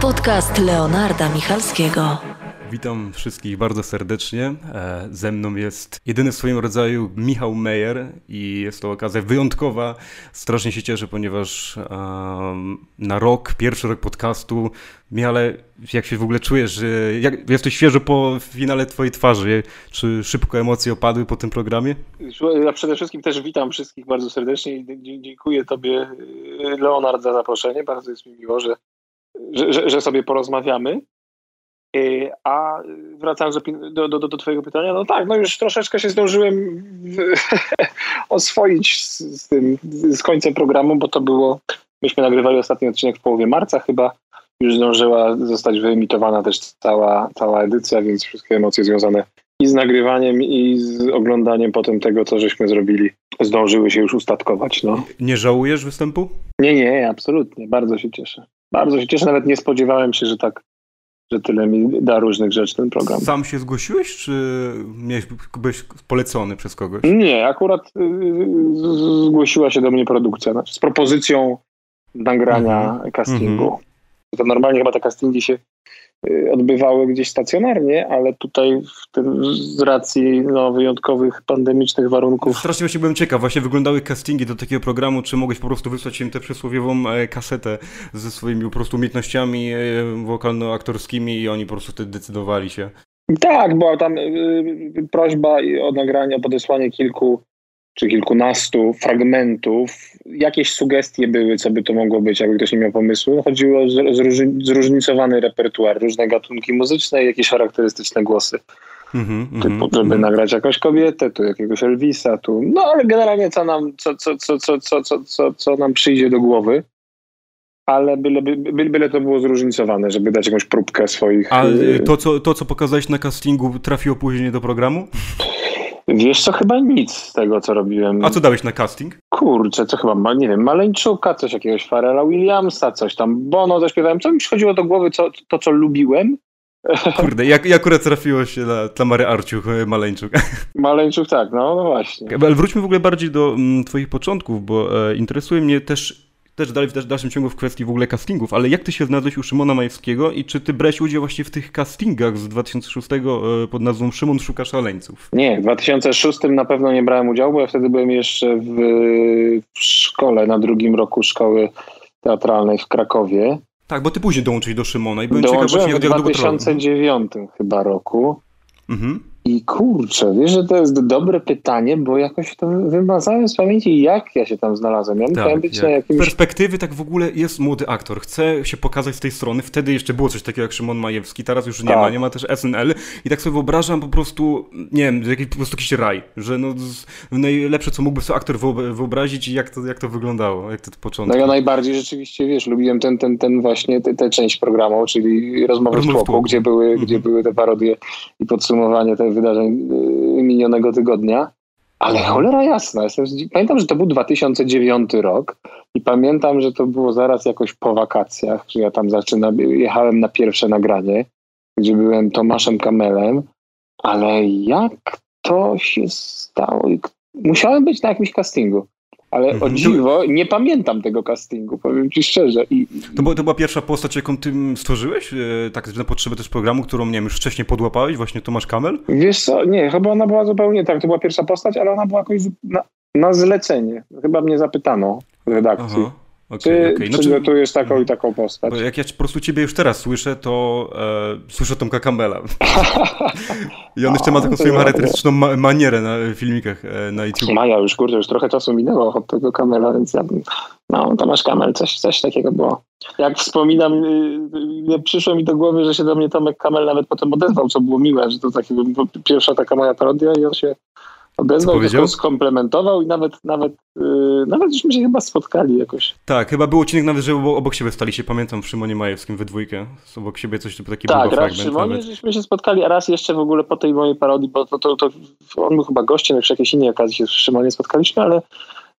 Podcast Leonarda Michalskiego. Witam wszystkich bardzo serdecznie. E, ze mną jest jedyny w swoim rodzaju Michał Meyer i jest to okazja wyjątkowa. Strasznie się cieszę, ponieważ na rok, pierwszy rok podcastu, Michale, jak się w ogóle czujesz? Jak, jesteś świeżo po finale twojej twarzy. Czy szybko emocje opadły po tym programie? Ja przede wszystkim też witam wszystkich bardzo serdecznie i dziękuję tobie, Leonard, za zaproszenie. Bardzo jest mi miło, że, że, że sobie porozmawiamy. Y, a wracając do, do, do, do Twojego pytania, no tak, no już troszeczkę się zdążyłem oswoić z, z, tym, z końcem programu, bo to było, myśmy nagrywali ostatni odcinek w połowie marca chyba, już zdążyła zostać wyemitowana też cała, cała edycja, więc wszystkie emocje związane i z nagrywaniem, i z oglądaniem potem tego, co żeśmy zrobili, zdążyły się już ustatkować. No. Nie żałujesz występu? Nie, nie, absolutnie. Bardzo się cieszę. Bardzo się cieszę. Nawet nie spodziewałem się, że tak że tyle mi da różnych rzeczy ten program. Sam się zgłosiłeś, czy miałeś, byłeś polecony przez kogoś? Nie, akurat y, zgłosiła się do mnie produkcja znaczy z propozycją nagrania mhm. castingu. Mhm. To normalnie chyba te castingi się odbywały gdzieś stacjonarnie, ale tutaj tym, z racji no, wyjątkowych pandemicznych warunków. Strasznie właśnie byłem ciekaw, właśnie wyglądały castingi do takiego programu, czy mogłeś po prostu wysłać im tę przysłowiową e, kasetę ze swoimi po prostu umiejętnościami e, wokalno-aktorskimi i oni po prostu wtedy decydowali się. Tak, była tam y, prośba o nagranie, podesłanie kilku czy kilkunastu fragmentów. Jakieś sugestie były, co by to mogło być, jakby ktoś nie miał pomysłu. Chodziło o zróżnicowany repertuar, różne gatunki muzyczne i jakieś charakterystyczne głosy. Mm -hmm, typu, żeby mm. nagrać jakąś kobietę, tu jakiegoś Elvisa, tu. No ale generalnie co nam, co, co, co, co, co, co, co, co nam przyjdzie do głowy. Ale byle, byle, byle to było zróżnicowane, żeby dać jakąś próbkę swoich. A y, to, co, to, co pokazałeś na castingu, trafiło później do programu? Wiesz co, chyba nic z tego, co robiłem. A co dałeś na casting? Kurczę, co chyba, nie wiem, Maleńczuka, coś jakiegoś Farela Williamsa, coś tam, Bono zaśpiewałem. Co mi przychodziło do głowy, co, to co lubiłem. Kurde, jak, jak akurat trafiło się na Tamary Arciuch, e, Maleńczuk. Maleńczuk, tak, no, no właśnie. Ale wróćmy w ogóle bardziej do mm, twoich początków, bo e, interesuje mnie też też dalej w dalszym ciągu w kwestii w ogóle castingów, ale jak ty się znalazłeś u Szymona Majewskiego i czy ty brałeś udział właśnie w tych castingach z 2006 e, pod nazwą Szymon Szuka Szaleńców? Nie, w 2006 na pewno nie brałem udziału, bo ja wtedy byłem jeszcze w, w szkole, na drugim roku szkoły teatralnej w Krakowie. Tak, bo ty później dołączyłeś do Szymona i byłem ciekaw właśnie jak w 2009 chyba roku. Mhm. I kurczę, wiesz, że to jest dobre pytanie, bo jakoś to wymazałem z pamięci, jak ja się tam znalazłem. Ja tak, musiałem być jak. na jakimś... Z perspektywy tak w ogóle jest młody aktor, chce się pokazać z tej strony. Wtedy jeszcze było coś takiego jak Szymon Majewski, teraz już nie tak. ma, nie ma też SNL. I tak sobie wyobrażam po prostu, nie wiem, jakiś, po prostu jakiś raj, że no, najlepsze, co mógłby sobie aktor wyobrazić i jak to, jak to wyglądało, jak to, to początki. No ja najbardziej rzeczywiście, wiesz, lubiłem ten, ten, ten właśnie, tę część programu, czyli rozmowy Rozmów w tłoku, gdzie były, mhm. gdzie były te parodie i podsumowanie tych wydarzeń y, minionego tygodnia. Ale cholera jasna. Jestem, pamiętam, że to był 2009 rok i pamiętam, że to było zaraz jakoś po wakacjach, że ja tam zaczynam, jechałem na pierwsze nagranie, gdzie byłem Tomaszem Kamelem, ale jak to się stało? Musiałem być na jakimś castingu. Ale mhm. o dziwo, nie pamiętam tego castingu, powiem ci szczerze. I, to, była, to była pierwsza postać, jaką ty stworzyłeś? E, tak na potrzeby też programu, którą, nie wiem, już wcześniej podłapałeś, właśnie Tomasz Kamel? Wiesz co, nie, chyba ona była zupełnie tak, to była pierwsza postać, ale ona była jakoś na, na zlecenie. Chyba mnie zapytano w redakcji. Aha. Okay, czy, okay. No, czy, tu jest taką i mhm. taką postać? Bo jak ja po prostu ciebie już teraz słyszę, to e, słyszę Tomka Campbella. I on jeszcze ma taką swoją charakterystyczną ma manierę na filmikach e, na YouTube. Maja, już kurde, już trochę czasu minęło od tego Campbella, więc ja bym, no Tomasz Kamel, coś, coś takiego było. Jak wspominam, y, przyszło mi do głowy, że się do mnie Tomek Kamel nawet potem odezwał, co było miłe, że to taki, pierwsza taka moja parodia i on się Odezwał, to skomplementował i nawet, nawet, yy, nawet żeśmy się chyba spotkali jakoś. Tak, chyba był odcinek nawet, że obok siebie stali się, pamiętam, w Szymonie Majewskim we dwójkę. Obok siebie coś typu taki Tak, raz w Szymonie nawet. żeśmy się spotkali, a raz jeszcze w ogóle po tej mojej parodii, bo to, to, to on był chyba gościem, już w jakiejś innej okazji się w Szymonie spotkaliśmy, ale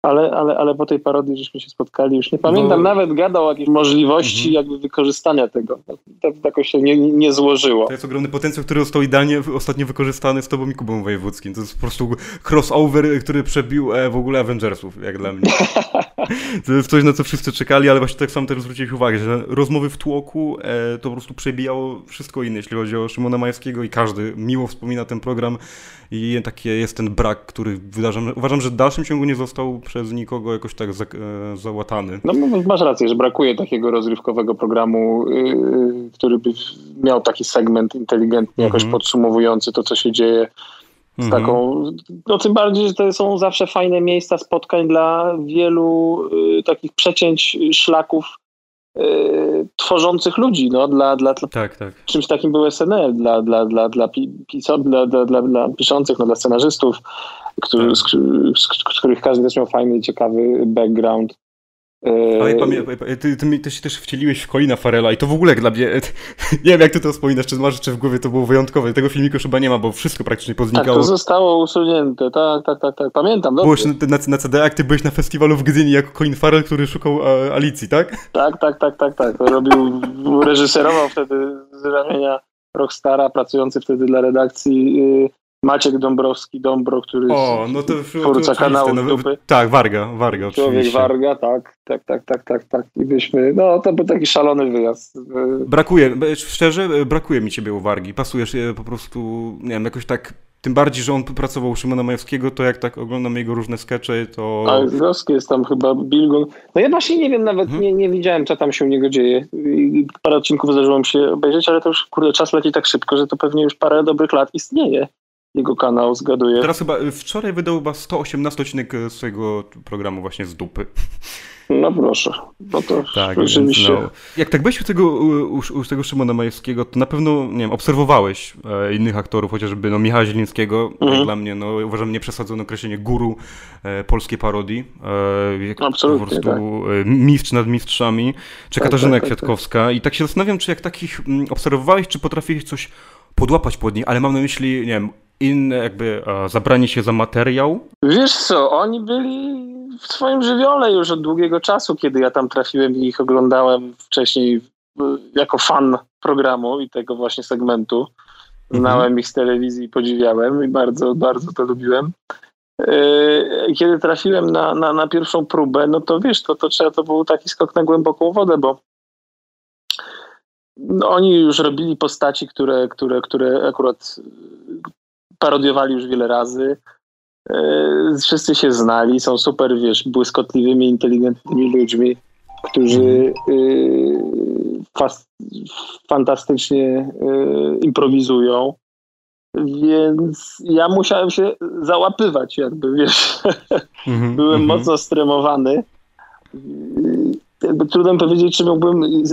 ale, ale, ale po tej parodii żeśmy się spotkali. Już nie pamiętam, no. nawet gadał o jakiejś możliwości mhm. jakby wykorzystania tego. To, to jakoś się nie, nie złożyło. To jest ogromny potencjał, który został idealnie ostatnio wykorzystany z tobą i Kubą Wojewódzkim. To jest po prostu crossover, który przebił e, w ogóle Avengersów, jak dla mnie. to jest coś, na co wszyscy czekali, ale właśnie tak samo też zwróciłeś uwagę, że rozmowy w tłoku e, to po prostu przebijało wszystko inne, jeśli chodzi o Szymona Majewskiego i każdy miło wspomina ten program i taki jest ten brak, który wydarzam, uważam, że w dalszym ciągu nie został przez nikogo jakoś tak za, e, załatany. No masz rację, że brakuje takiego rozrywkowego programu, yy, który by miał taki segment inteligentny, jakoś mm -hmm. podsumowujący to, co się dzieje z mhm. taką, no tym bardziej, że to są zawsze fajne miejsca spotkań dla wielu y, takich przecięć szlaków y, tworzących ludzi. No, dla, dla, tak, tak. Czymś takim był SNL dla, dla, dla, dla, piso, dla, dla, dla, dla piszących, no, dla scenarzystów, który, tak. z, z, z, których każdy też miał fajny, ciekawy background ale pamiętaj, ty, ty, ty, się też wcieliłeś w Colina Farela i to w ogóle dla mnie, nie wiem jak ty to wspominasz, czy masz jeszcze w głowie, to było wyjątkowe. Tego filmiku chyba nie ma, bo wszystko praktycznie poznikało. Tak, to zostało usunięte, tak, tak, tak, tak. pamiętam. Byłeś na, na, na CD, jak ty byłeś na festiwalu w Gdyni jako Colin Farrell, który szukał a, Alicji, tak? Tak, tak, tak, tak, tak. Robił, reżyserował wtedy z ramienia Rockstara, pracujący wtedy dla redakcji yy, Maciek Dąbrowski, Dąbro, który o, no to, twórca kanału no, dupy. Tak, Warga, Warga Człowiek oczywiście. Warga, tak, tak, tak, tak, tak, tak. I byśmy, no to był taki szalony wyjazd. Brakuje, szczerze, brakuje mi ciebie u Wargi. Pasujesz po prostu, nie wiem, jakoś tak tym bardziej, że on pracował u Szymona Majewskiego, to jak tak oglądam jego różne skecze, to... A Groski jest tam chyba Bilgon. No ja właśnie nie wiem, nawet hmm. nie, nie widziałem, co tam się u niego dzieje. Parę odcinków zdarzyło mi się obejrzeć, ale to już, kurde, czas leci tak szybko, że to pewnie już parę dobrych lat istnieje jego kanał, zgaduję. Teraz chyba, y, wczoraj wydał chyba 118 odcinek y, swojego programu właśnie z dupy. No proszę, no to tak, rzeczywiście. No, jak tak byłeś u tego, u, u, tego Szymona Majewskiego, to na pewno, nie wiem, obserwowałeś e, innych aktorów, chociażby no, Michała Zielińskiego, mhm. jak dla mnie, no uważam nieprzesadzone określenie guru e, polskiej parodii. E, jak Absolutnie, po prostu tak. E, mistrz nad mistrzami, czy tak, Katarzyna tak, tak, tak, Kwiatkowska. I tak się zastanawiam, czy jak takich m, mm, obserwowałeś, czy potrafiłeś coś podłapać pod nich, ale mam na myśli, nie wiem, inne jakby e, zabranie się za materiał? Wiesz co, oni byli w swoim żywiole już od długiego czasu, kiedy ja tam trafiłem i ich oglądałem wcześniej jako fan programu i tego właśnie segmentu. Znałem mhm. ich z telewizji i podziwiałem i bardzo, bardzo to lubiłem. E, kiedy trafiłem na, na, na pierwszą próbę, no to wiesz, to, to, trzeba, to był taki skok na głęboką wodę, bo no, oni już robili postaci, które, które, które akurat parodiowali już wiele razy. E, wszyscy się znali, są super, wiesz, błyskotliwymi, inteligentnymi ludźmi, którzy e, fantastycznie e, improwizują. Więc ja musiałem się załapywać, jakby wiesz. Mm -hmm, Byłem mm -hmm. mocno stremowany jakby trudno powiedzieć, czy mógłbym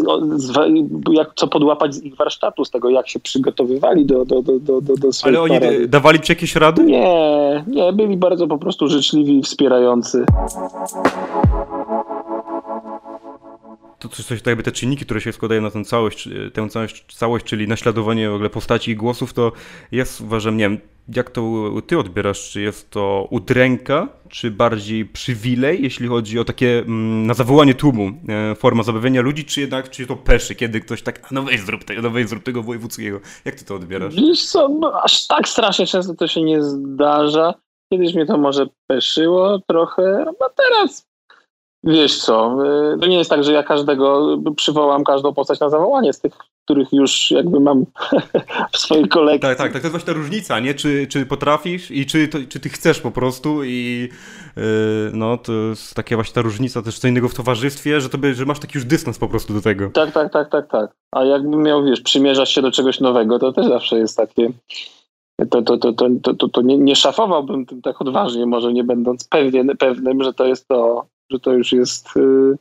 jak, co podłapać z ich warsztatu, z tego, jak się przygotowywali do, do, do, do, do Ale oni parady. dawali ci jakieś rady? Nie, nie, byli bardzo po prostu życzliwi i wspierający to coś, coś tak jakby te czynniki, które się składają na tę całość, tę całość, całość, czyli naśladowanie w ogóle postaci i głosów, to jest, uważam, nie wiem, jak to ty odbierasz, czy jest to udręka, czy bardziej przywilej, jeśli chodzi o takie mm, na zawołanie tłumu, e, forma zabawienia ludzi, czy jednak czy to peszy, kiedy ktoś tak, no weź zrób, tego, no weź zrób tego wojewódzkiego. Jak ty to odbierasz? Wiesz co, no, aż tak strasznie często to się nie zdarza. Kiedyś mnie to może peszyło trochę, a teraz Wiesz co, y, to nie jest tak, że ja każdego przywołam każdą postać na zawołanie z tych, których już jakby mam w swojej kolekcji. Tak, tak, tak, to jest właśnie ta różnica, nie? Czy, czy potrafisz i czy, to, czy ty chcesz po prostu i yy, no to jest taka właśnie ta różnica też co innego w towarzystwie, że, to by, że masz taki już dystans po prostu do tego. Tak, tak, tak, tak, tak. A jakbym miał, wiesz, przymierzać się do czegoś nowego, to też zawsze jest takie to, to, to, to, to, to, to nie, nie szafowałbym tym tak odważnie, może nie będąc pewien, pewnym, że to jest to że to już jest y,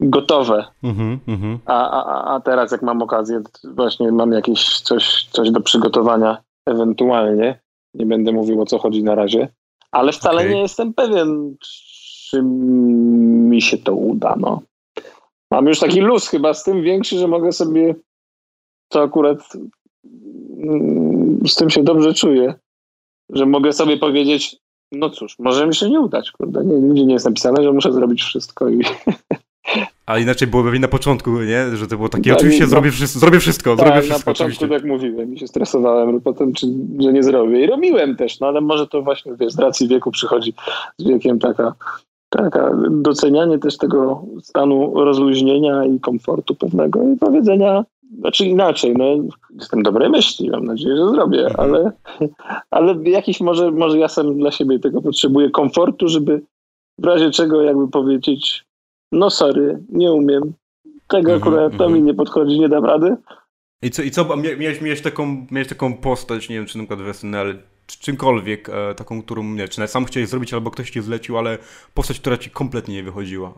gotowe. Mm -hmm. a, a, a teraz jak mam okazję, właśnie mam jakieś coś, coś do przygotowania ewentualnie, nie będę mówił o co chodzi na razie, ale wcale okay. nie jestem pewien, czy mi się to uda. No. Mam już taki luz chyba z tym większy, że mogę sobie to akurat mm, z tym się dobrze czuję, że mogę sobie powiedzieć No cóż, może mi się nie udać, kurde. Nie, nigdzie nie jest napisane, że muszę zrobić wszystko i... A inaczej było pewnie na początku, nie? Że to było takie, tak, oczywiście no, zrobię, wszystko, zrobię wszystko, tak, zrobię wszystko. na początku oczywiście. tak mówiłem i się stresowałem, potem, czy, że nie zrobię. I robiłem też, no ale może to właśnie, wiesz, z racji wieku przychodzi z wiekiem taka, taka docenianie też tego stanu rozluźnienia i komfortu pewnego i powiedzenia, znaczy inaczej, no jestem dobrej myśli, mam nadzieję, że zrobię, mhm. ale, ale jakiś może, może ja sam dla siebie tego potrzebuję komfortu, żeby w razie czego jakby powiedzieć no sorry, nie umiem. Tego mm -hmm, akurat to mm -hmm. mi nie podchodzi, nie dam rady. I co, i co miałeś, miałeś, taką, miałeś taką postać, nie wiem, czy na przykład w SNL, czy czymkolwiek, e, taką, którą, nie czy nawet sam chciałeś zrobić, albo ktoś ci zlecił, ale postać, która ci kompletnie nie wychodziła?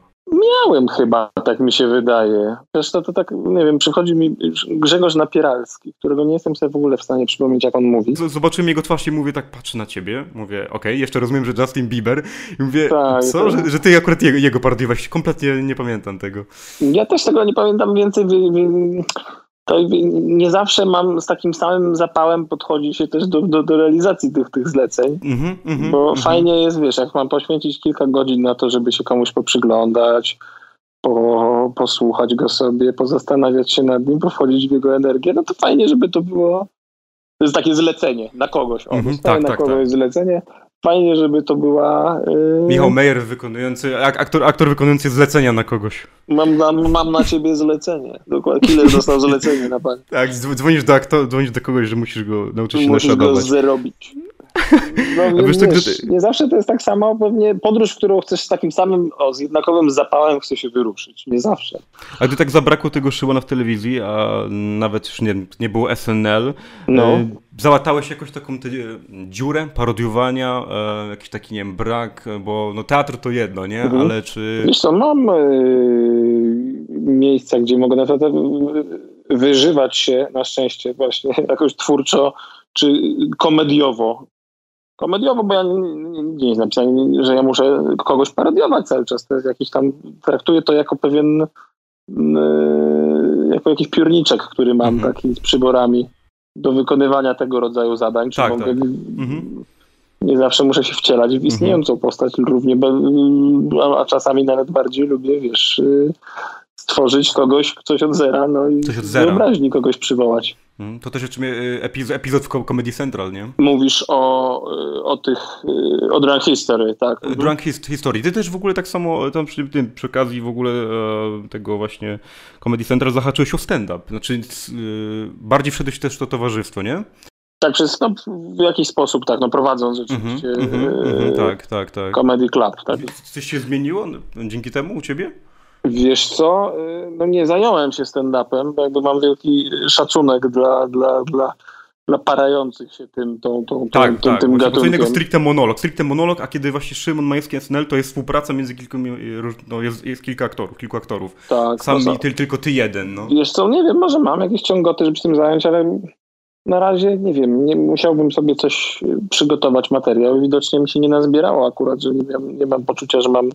Miałem chyba, tak mi się wydaje. Zresztą to tak, nie wiem, przychodzi mi Grzegorz Napieralski, którego nie jestem sobie w ogóle w stanie przypomnieć, jak on mówi. Zobaczyłem jego twarz i mówię, tak patrzę na ciebie, mówię, okej, okay, jeszcze rozumiem, że Justin Bieber i mówię, tak, co, tak. Że, że, ty akurat jego, jego parodiowałeś, kompletnie nie pamiętam tego. Ja też tego nie pamiętam więcej, to nie zawsze mam z takim samym zapałem podchodzi się też do, do, do realizacji tych, tych zleceń, mm -hmm, bo mm -hmm. fajnie jest, wiesz, jak mam poświęcić kilka godzin na to, żeby się komuś poprzyglądać, po, posłuchać go sobie, pozastanawiać się nad nim, powchodzić w jego energię, no to fajnie, żeby to było to jest takie zlecenie na kogoś. O, mm -hmm, tak, na tak, kogoś tak. zlecenie, Fajnie, żeby to była. Yy... Michał Meyer wykonujący, aktor, aktor wykonujący zlecenia na kogoś. Mam na, mam na ciebie zlecenie. Dokładnie. Killer dostał zlecenie na pani. Tak, dzwonisz do, aktor, dzwonisz do kogoś, że musisz go nauczyć się Musisz go zarobić. No, nie, wiesz, wiesz, nie zawsze to jest tak samo, pewnie podróż, którą chcesz z takim samym, o, z jednakowym zapałem chce się wyruszyć. Nie zawsze. A gdy tak zabrakło tego Szymona w telewizji, a nawet już nie, nie było SNL, no. E, załatałeś jakoś taką tę dziurę parodiowania, e, jakiś taki, nie wiem, brak, bo no teatr to jedno, nie? Mhm. Ale czy... Wiesz co, mam e, miejsca, gdzie mogę naprawdę wyżywać się, na szczęście właśnie, jakoś twórczo, czy komediowo komediowo, bo ja nie, nie jest napisane, że ja muszę kogoś parodiować cały czas. To jest jakiś tam, traktuję to jako pewien, jako jakiś piórniczek, który mam mhm. taki z przyborami do wykonywania tego rodzaju zadań. Czy tak, mogę, tak. Mhm. Nie zawsze muszę się wcielać w mhm. istniejącą mhm. postać równie, a czasami nawet bardziej lubię, wiesz, yy, stworzyć kogoś, coś od zera, no i coś od zera. wyobraźni kogoś przywołać. Mm, to też jeszcze epizod, epizod w Comedy Central, nie? Mówisz o, o tych, o Drunk History, tak? Mhm. Drunk History. Ty też w ogóle tak samo tam przy, tym, przy okazji w ogóle e, tego właśnie Comedy Central zahaczyłeś o stand-up. Znaczy bardziej wszedłeś też w to towarzystwo, nie? Tak, przez, no, w jakiś sposób, tak, no prowadząc rzeczywiście mm -hmm, tak, tak, tak. Comedy Club. Tak. Coś się zmieniło dzięki temu u ciebie? Wiesz co, y, no nie zająłem się stand-upem, bo jakby mam wielki szacunek dla, dla, dla, dla parających się tym, tą, tą, tak, tym, tak. tym gatunkiem. Co innego stricte monolog. Stricte monolog, a kiedy właśnie Szymon Majewski SNL, to jest współpraca między kilkoma, no jest, jest kilka aktorów, kilku aktorów. Tak. Sam no, ty, tylko ty jeden, no. Wiesz co, nie wiem, może mam jakieś ciągoty, żeby się tym zająć, ale na razie nie wiem, nie musiałbym sobie coś przygotować materiał. Widocznie mi się nie nazbierało akurat, że nie, wiem, nie mam poczucia, że mam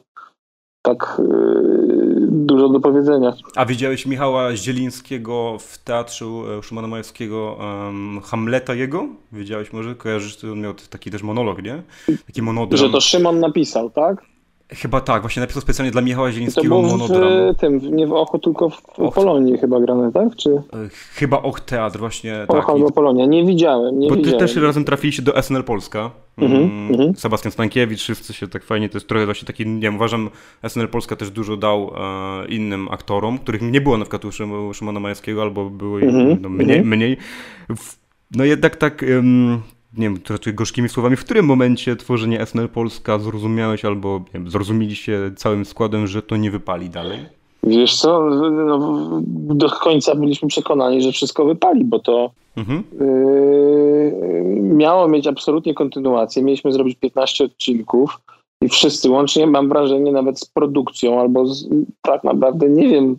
tak yy, dużo do powiedzenia. A widziałeś Michała Zielińskiego w teatrzu e, Szymona Majewskiego um, Hamleta jego? Widziałeś może? Kojarzysz, on miał taki też monolog, nie? Taki monodram. Że to Szymon napisał, tak? Chyba tak, właśnie napisał specjalnie dla Michała Zielińskiego monodram. W tym, nie w Ochu, tylko w Och. Polonii chyba grane, tak? Czy... E, chyba Och Teatr, właśnie. Och tak. albo Polonia, nie widziałem, nie Bo widziałem. ty też razem trafiliście do SNL Polska. Mm -hmm. Sebastian Stankiewicz, wszyscy się tak fajnie, to jest trochę właśnie taki, nie wiem, uważam, SNL Polska też dużo dał e, innym aktorom, których nie było na przykład u Szymona Majewskiego, albo były mm -hmm. no, mniej, mm -hmm. mniej. No jednak tak, um, nie wiem, raczej gorzkimi słowami, w którym momencie tworzenie SNL Polska zrozumiałeś albo wiem, zrozumieliście całym składem, że to nie wypali dalej? Wiesz co, no, do końca byliśmy przekonani, że wszystko wypali, bo to mhm. yy, miało mieć absolutnie kontynuację. Mieliśmy zrobić 15 odcinków i wszyscy łącznie, mam wrażenie, nawet z produkcją albo z, tak naprawdę nie wiem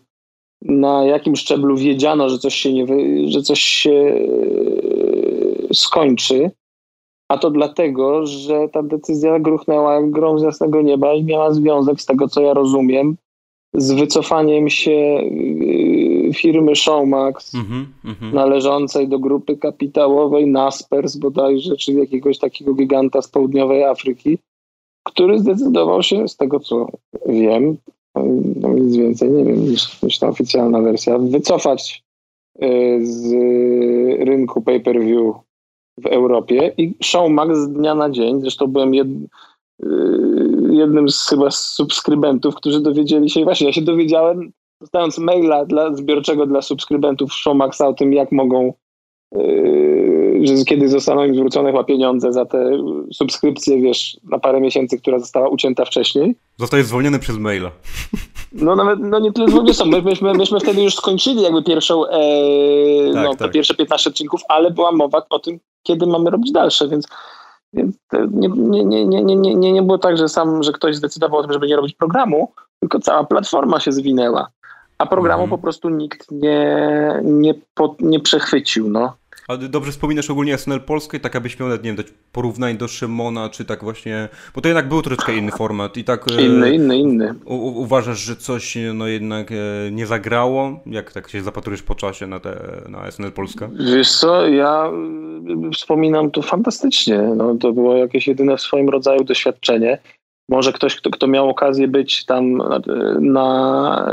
na jakim szczeblu wiedziano, że coś się, nie, że coś się yy, skończy, a to dlatego, że ta decyzja gruchnęła jak grom z jasnego nieba i miała związek z tego, co ja rozumiem, z wycofaniem się y, firmy Showmax mm -hmm, należącej do grupy kapitałowej Naspers bodajże, czyli jakiegoś takiego giganta z południowej Afryki, który zdecydował się, z tego co wiem, no nic więcej nie wiem niż, niż ta oficjalna wersja, wycofać y, z rynku pay-per-view w Europie i Showmax z dnia na dzień, zresztą byłem jed, y, jednym z chyba subskrybentów, którzy dowiedzieli się, właśnie ja się dowiedziałem, dostając maila dla, zbiorczego dla subskrybentów Showmaxa o tym, jak mogą Yy, że kiedy zostaną im zwrócone chyba pieniądze za te subskrypcje, wiesz, na parę miesięcy, która została ucięta wcześniej. Zostaje zwolniony przez maila. No nawet, no nie tyle zwolniony, my, myśmy, myśmy wtedy już skończyli jakby pierwszą, e, tak, no, tak. pierwsze 15 odcinków, ale była mowa o tym, kiedy mamy robić dalsze, więc, więc nie, nie, nie, nie, nie, nie, nie było tak, że sam, że ktoś zdecydował o tym, żeby nie robić programu, tylko cała platforma się zwinęła a programu mhm. po prostu nikt nie, nie, po, nie przechwycił. No. A dobrze wspominasz ogólnie SNL Polskę, tak abyś miał, nie wiem, dać porównań do Szymona, czy tak właśnie, bo to jednak był troszeczkę inny format i tak... E, inny, inny, inny. U, uważasz, że coś no jednak e, nie zagrało? Jak tak się zapatrujesz po czasie na, te, na SNL Polska? Wiesz co, ja e, wspominam to fantastycznie, no, to było jakieś jedyne w swoim rodzaju doświadczenie. Może ktoś, kto, kto miał okazję być tam na,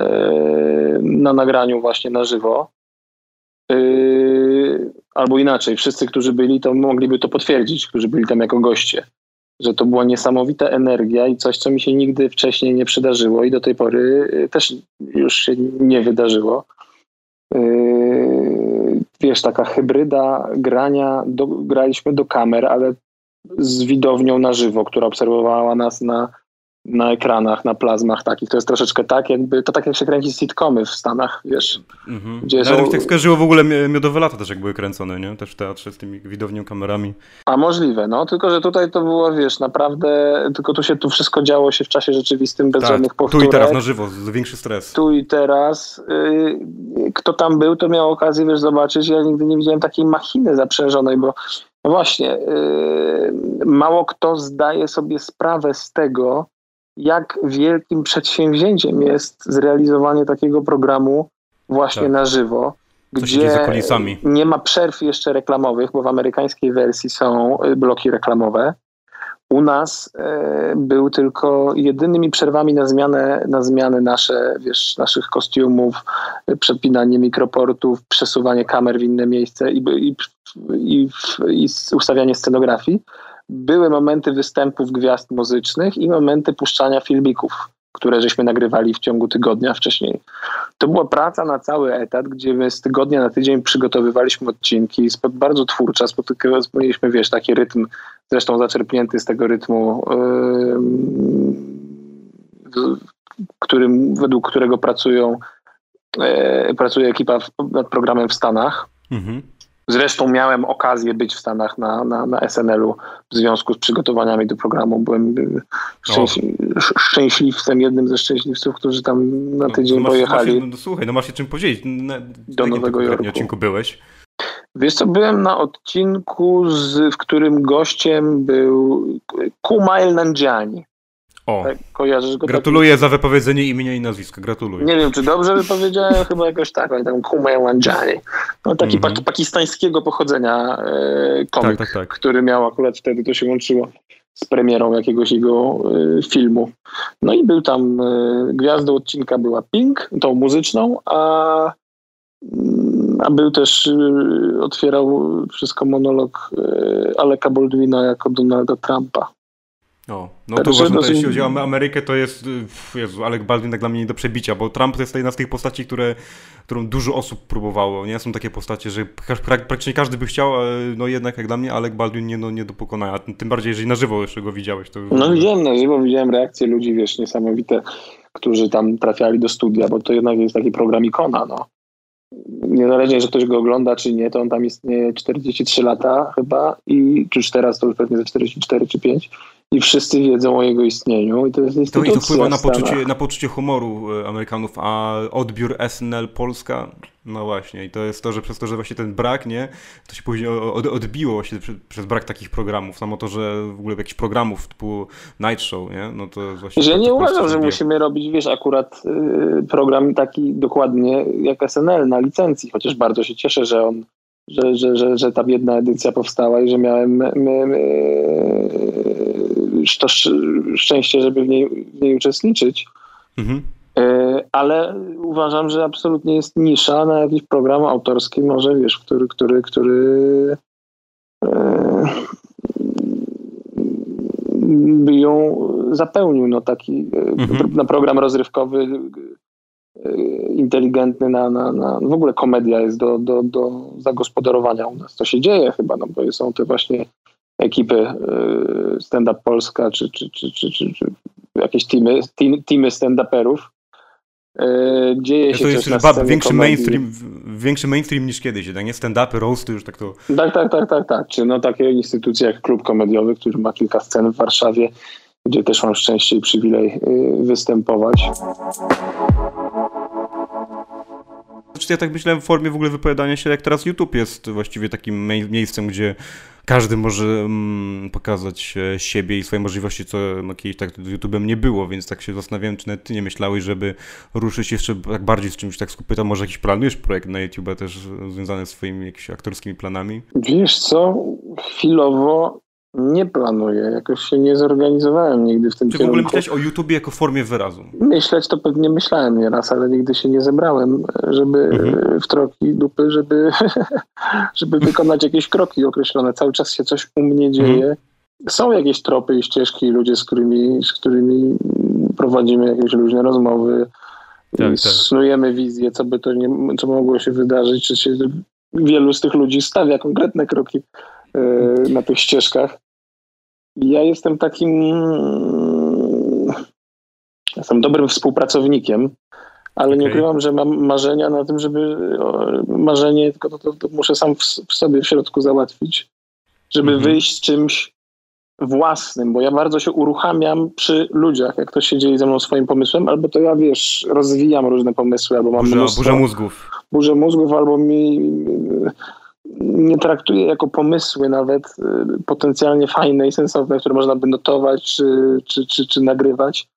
na nagraniu właśnie na żywo, albo inaczej, wszyscy, którzy byli, to mogliby to potwierdzić, którzy byli tam jako goście, że to była niesamowita energia i coś, co mi się nigdy wcześniej nie przydarzyło i do tej pory yy, też już się nie wydarzyło. Yy, wiesz, taka hybryda grania, do, graliśmy do kamer, ale z widownią na żywo, która obserwowała nas na na ekranach, na plazmach takich. To jest troszeczkę tak, jakby to tak jak się kręci sitcomy w Stanach, wiesz. Mhm. Gdzie no, są... mi tak skojarzyło w ogóle Miodowe Lata też jak były kręcone, nie? Też w teatrze z tymi widownią, kamerami. A możliwe, no. Tylko, że tutaj to było, wiesz, naprawdę, tylko tu się, tu wszystko działo się w czasie rzeczywistym, bez tak, żadnych powtórek. Tu i teraz na żywo, większy stres. Tu i teraz. Yy, kto tam był, to miał okazję, wiesz, zobaczyć. Ja nigdy nie widziałem takiej machiny zaprzężonej, bo no właśnie, yy, mało kto zdaje sobie sprawę z tego, jak wielkim przedsięwzięciem jest zrealizowanie takiego programu właśnie tak. na żywo, gdzie nie ma przerw jeszcze reklamowych, bo w amerykańskiej wersji są y, bloki reklamowe. U nas e, był tylko jedynymi przerwami na zmianę, na zmiany nasze, wiesz, naszych kostiumów, przepinanie mikroportów, przesuwanie kamer w inne miejsce i, i, i, i ustawianie scenografii były momenty występów gwiazd muzycznych i momenty puszczania filmików, które żeśmy nagrywali w ciągu tygodnia wcześniej. To była praca na cały etat, gdzie my z tygodnia na tydzień przygotowywaliśmy odcinki, bardzo twórcza, mieliśmy, wiesz, taki rytm, zresztą zaczerpnięty z tego rytmu, yy, którym, według którego pracują, yy, pracuje ekipa w, nad programem w Stanach. Mhm. Zresztą miałem okazję być w Stanach na, na, na SNL-u w związku z przygotowaniami do programu. Byłem y, szczęśli szczęśliwcem, jednym ze szczęśliwców, którzy tam na no, tydzień no, masz, pojechali. Masz, no, słuchaj, no masz się czym podzielić. Na, do Nowego Jorku. odcinku byłeś? Wiesz co, byłem na odcinku, z, w którym gościem był Kumail Nanjiani. O, tak, kojarzysz go gratuluję za wypowiedzenie imienia i nazwiska, gratuluję. Nie wiem, czy dobrze wypowiedziałem, chyba jakoś tak, oni tam Kumail Wanjani. No, taki mm -hmm. pakistańskiego pochodzenia e, komik, tak, tak, tak, który miał akurat wtedy, to się łączyło z premierą jakiegoś jego e, filmu. No i był tam, e, gwiazdą odcinka była Pink, tą muzyczną, a mm, a był też, e, otwierał wszystko monolog Aleka Baldwina jako Donalda Trumpa. O, no to uważam, że jeśli chodzi o Amerykę, to jest, Jezu, Alec Baldwin tak dla mnie nie do przebicia, bo Trump to jest jedna z tych postaci, które, którą dużo osób próbowało, nie? Są takie postacie, że praktycznie każdy by chciał, no jednak jak dla mnie Alec Baldwin nie, no, nie do pokonania, tym bardziej, jeżeli na żywo jeszcze go widziałeś. To No widziałem na żywo, widziałem reakcje ludzi, wiesz, niesamowite, którzy tam trafiali do studia, bo to jednak jest taki program ikona, no niezależnie, że ktoś go ogląda czy nie, to on tam istnieje 43 lata chyba i czy już teraz to już pewnie za 44 czy 5 i wszyscy wiedzą o jego istnieniu i to jest instytucja. To, to wpływa na poczucie, na poczucie humoru e, Amerykanów, a odbiór SNL Polska, no właśnie i to jest to, że przez to, że właśnie ten brak, nie, to się później odbiło właśnie przez brak takich programów, samo to, że w ogóle jakichś programów typu Night Show, nie, no to właśnie... Że nie uważam, że musimy robić, wiesz, akurat y, program taki dokładnie jak SNL na licencji, chociaż bardzo się cieszę, że on że, że, że, że ta biedna edycja powstała i że miałem to szczęście, żeby w niej, w niej uczestniczyć. Mhm. E, ale uważam, że absolutnie jest nisza na jakiś program autorski, może wiesz, który, który, który e, by ją zapełnił. No taki mhm. na program rozrywkowy inteligentny, na, na, na w ogóle komedia jest do, do, do zagospodarowania u nas. To się dzieje chyba, no bo są te właśnie ekipy stand-up Polska, czy, czy, czy, czy, czy, czy jakieś teamy, teamy stand-uperów, E, dzieje się to jest już na większy mainstream, większy mainstream niż kiedyś, tak nie? Stand-upy, roasty, już tak to... Tak, tak, tak, tak, tak. Czy no takie instytucje jak Klub Komediowy, który ma kilka scen w Warszawie, gdzie też mam szczęście i przywilej y, występować. Znaczy ja tak myślałem w formie w ogóle wypowiadania się, jak teraz YouTube jest właściwie takim miejscem, gdzie każdy może mm, pokazać e, siebie i swoje możliwości, co no, kiedyś tak YouTube'em nie było, więc tak się zastanawiałem, czy nawet ty nie myślałeś, żeby ruszyć jeszcze tak bardziej z czymś tak skupyta, może jakiś planujesz projekt na YouTube też związany z swoimi jakimiś aktorskimi planami? Wiesz co, chwilowo nie planuję, jakoś się nie zorganizowałem nigdy w tym Czy kierunku. w ogóle myślałeś o YouTube jako formie wyrazu? Myśleć to pewnie myślałem nieraz, ale nigdy się nie zebrałem, żeby mhm. w troki dupy, żeby, żeby wykonać jakieś kroki określone. Cały czas się coś u mnie dzieje. Mhm. Są jakieś tropy i ścieżki i ludzie, z którymi, z którymi prowadzimy jakieś luźne rozmowy, tak, tak. snujemy wizję, co by to nie, co mogło się wydarzyć, czy się wielu z tych ludzi stawia konkretne kroki na tych ścieżkach. Ja jestem takim. Jestem dobrym współpracownikiem, ale okay. nie ukrywam, że mam marzenia na tym, żeby. Marzenie, tylko to, to, to muszę sam w, w, sobie w środku załatwić, żeby mm -hmm. wyjść z czymś własnym, bo ja bardzo się uruchamiam przy ludziach, jak ktoś się dzieje ze mną swoim pomysłem, albo to ja, wiesz, rozwijam różne pomysły, albo mam burza, mnóstwo, burza mózgów. Burzę mózgów, albo mi nie traktuję jako pomysły nawet y, potencjalnie fajne i sensowne, które można by notować czy, czy, czy, czy nagrywać.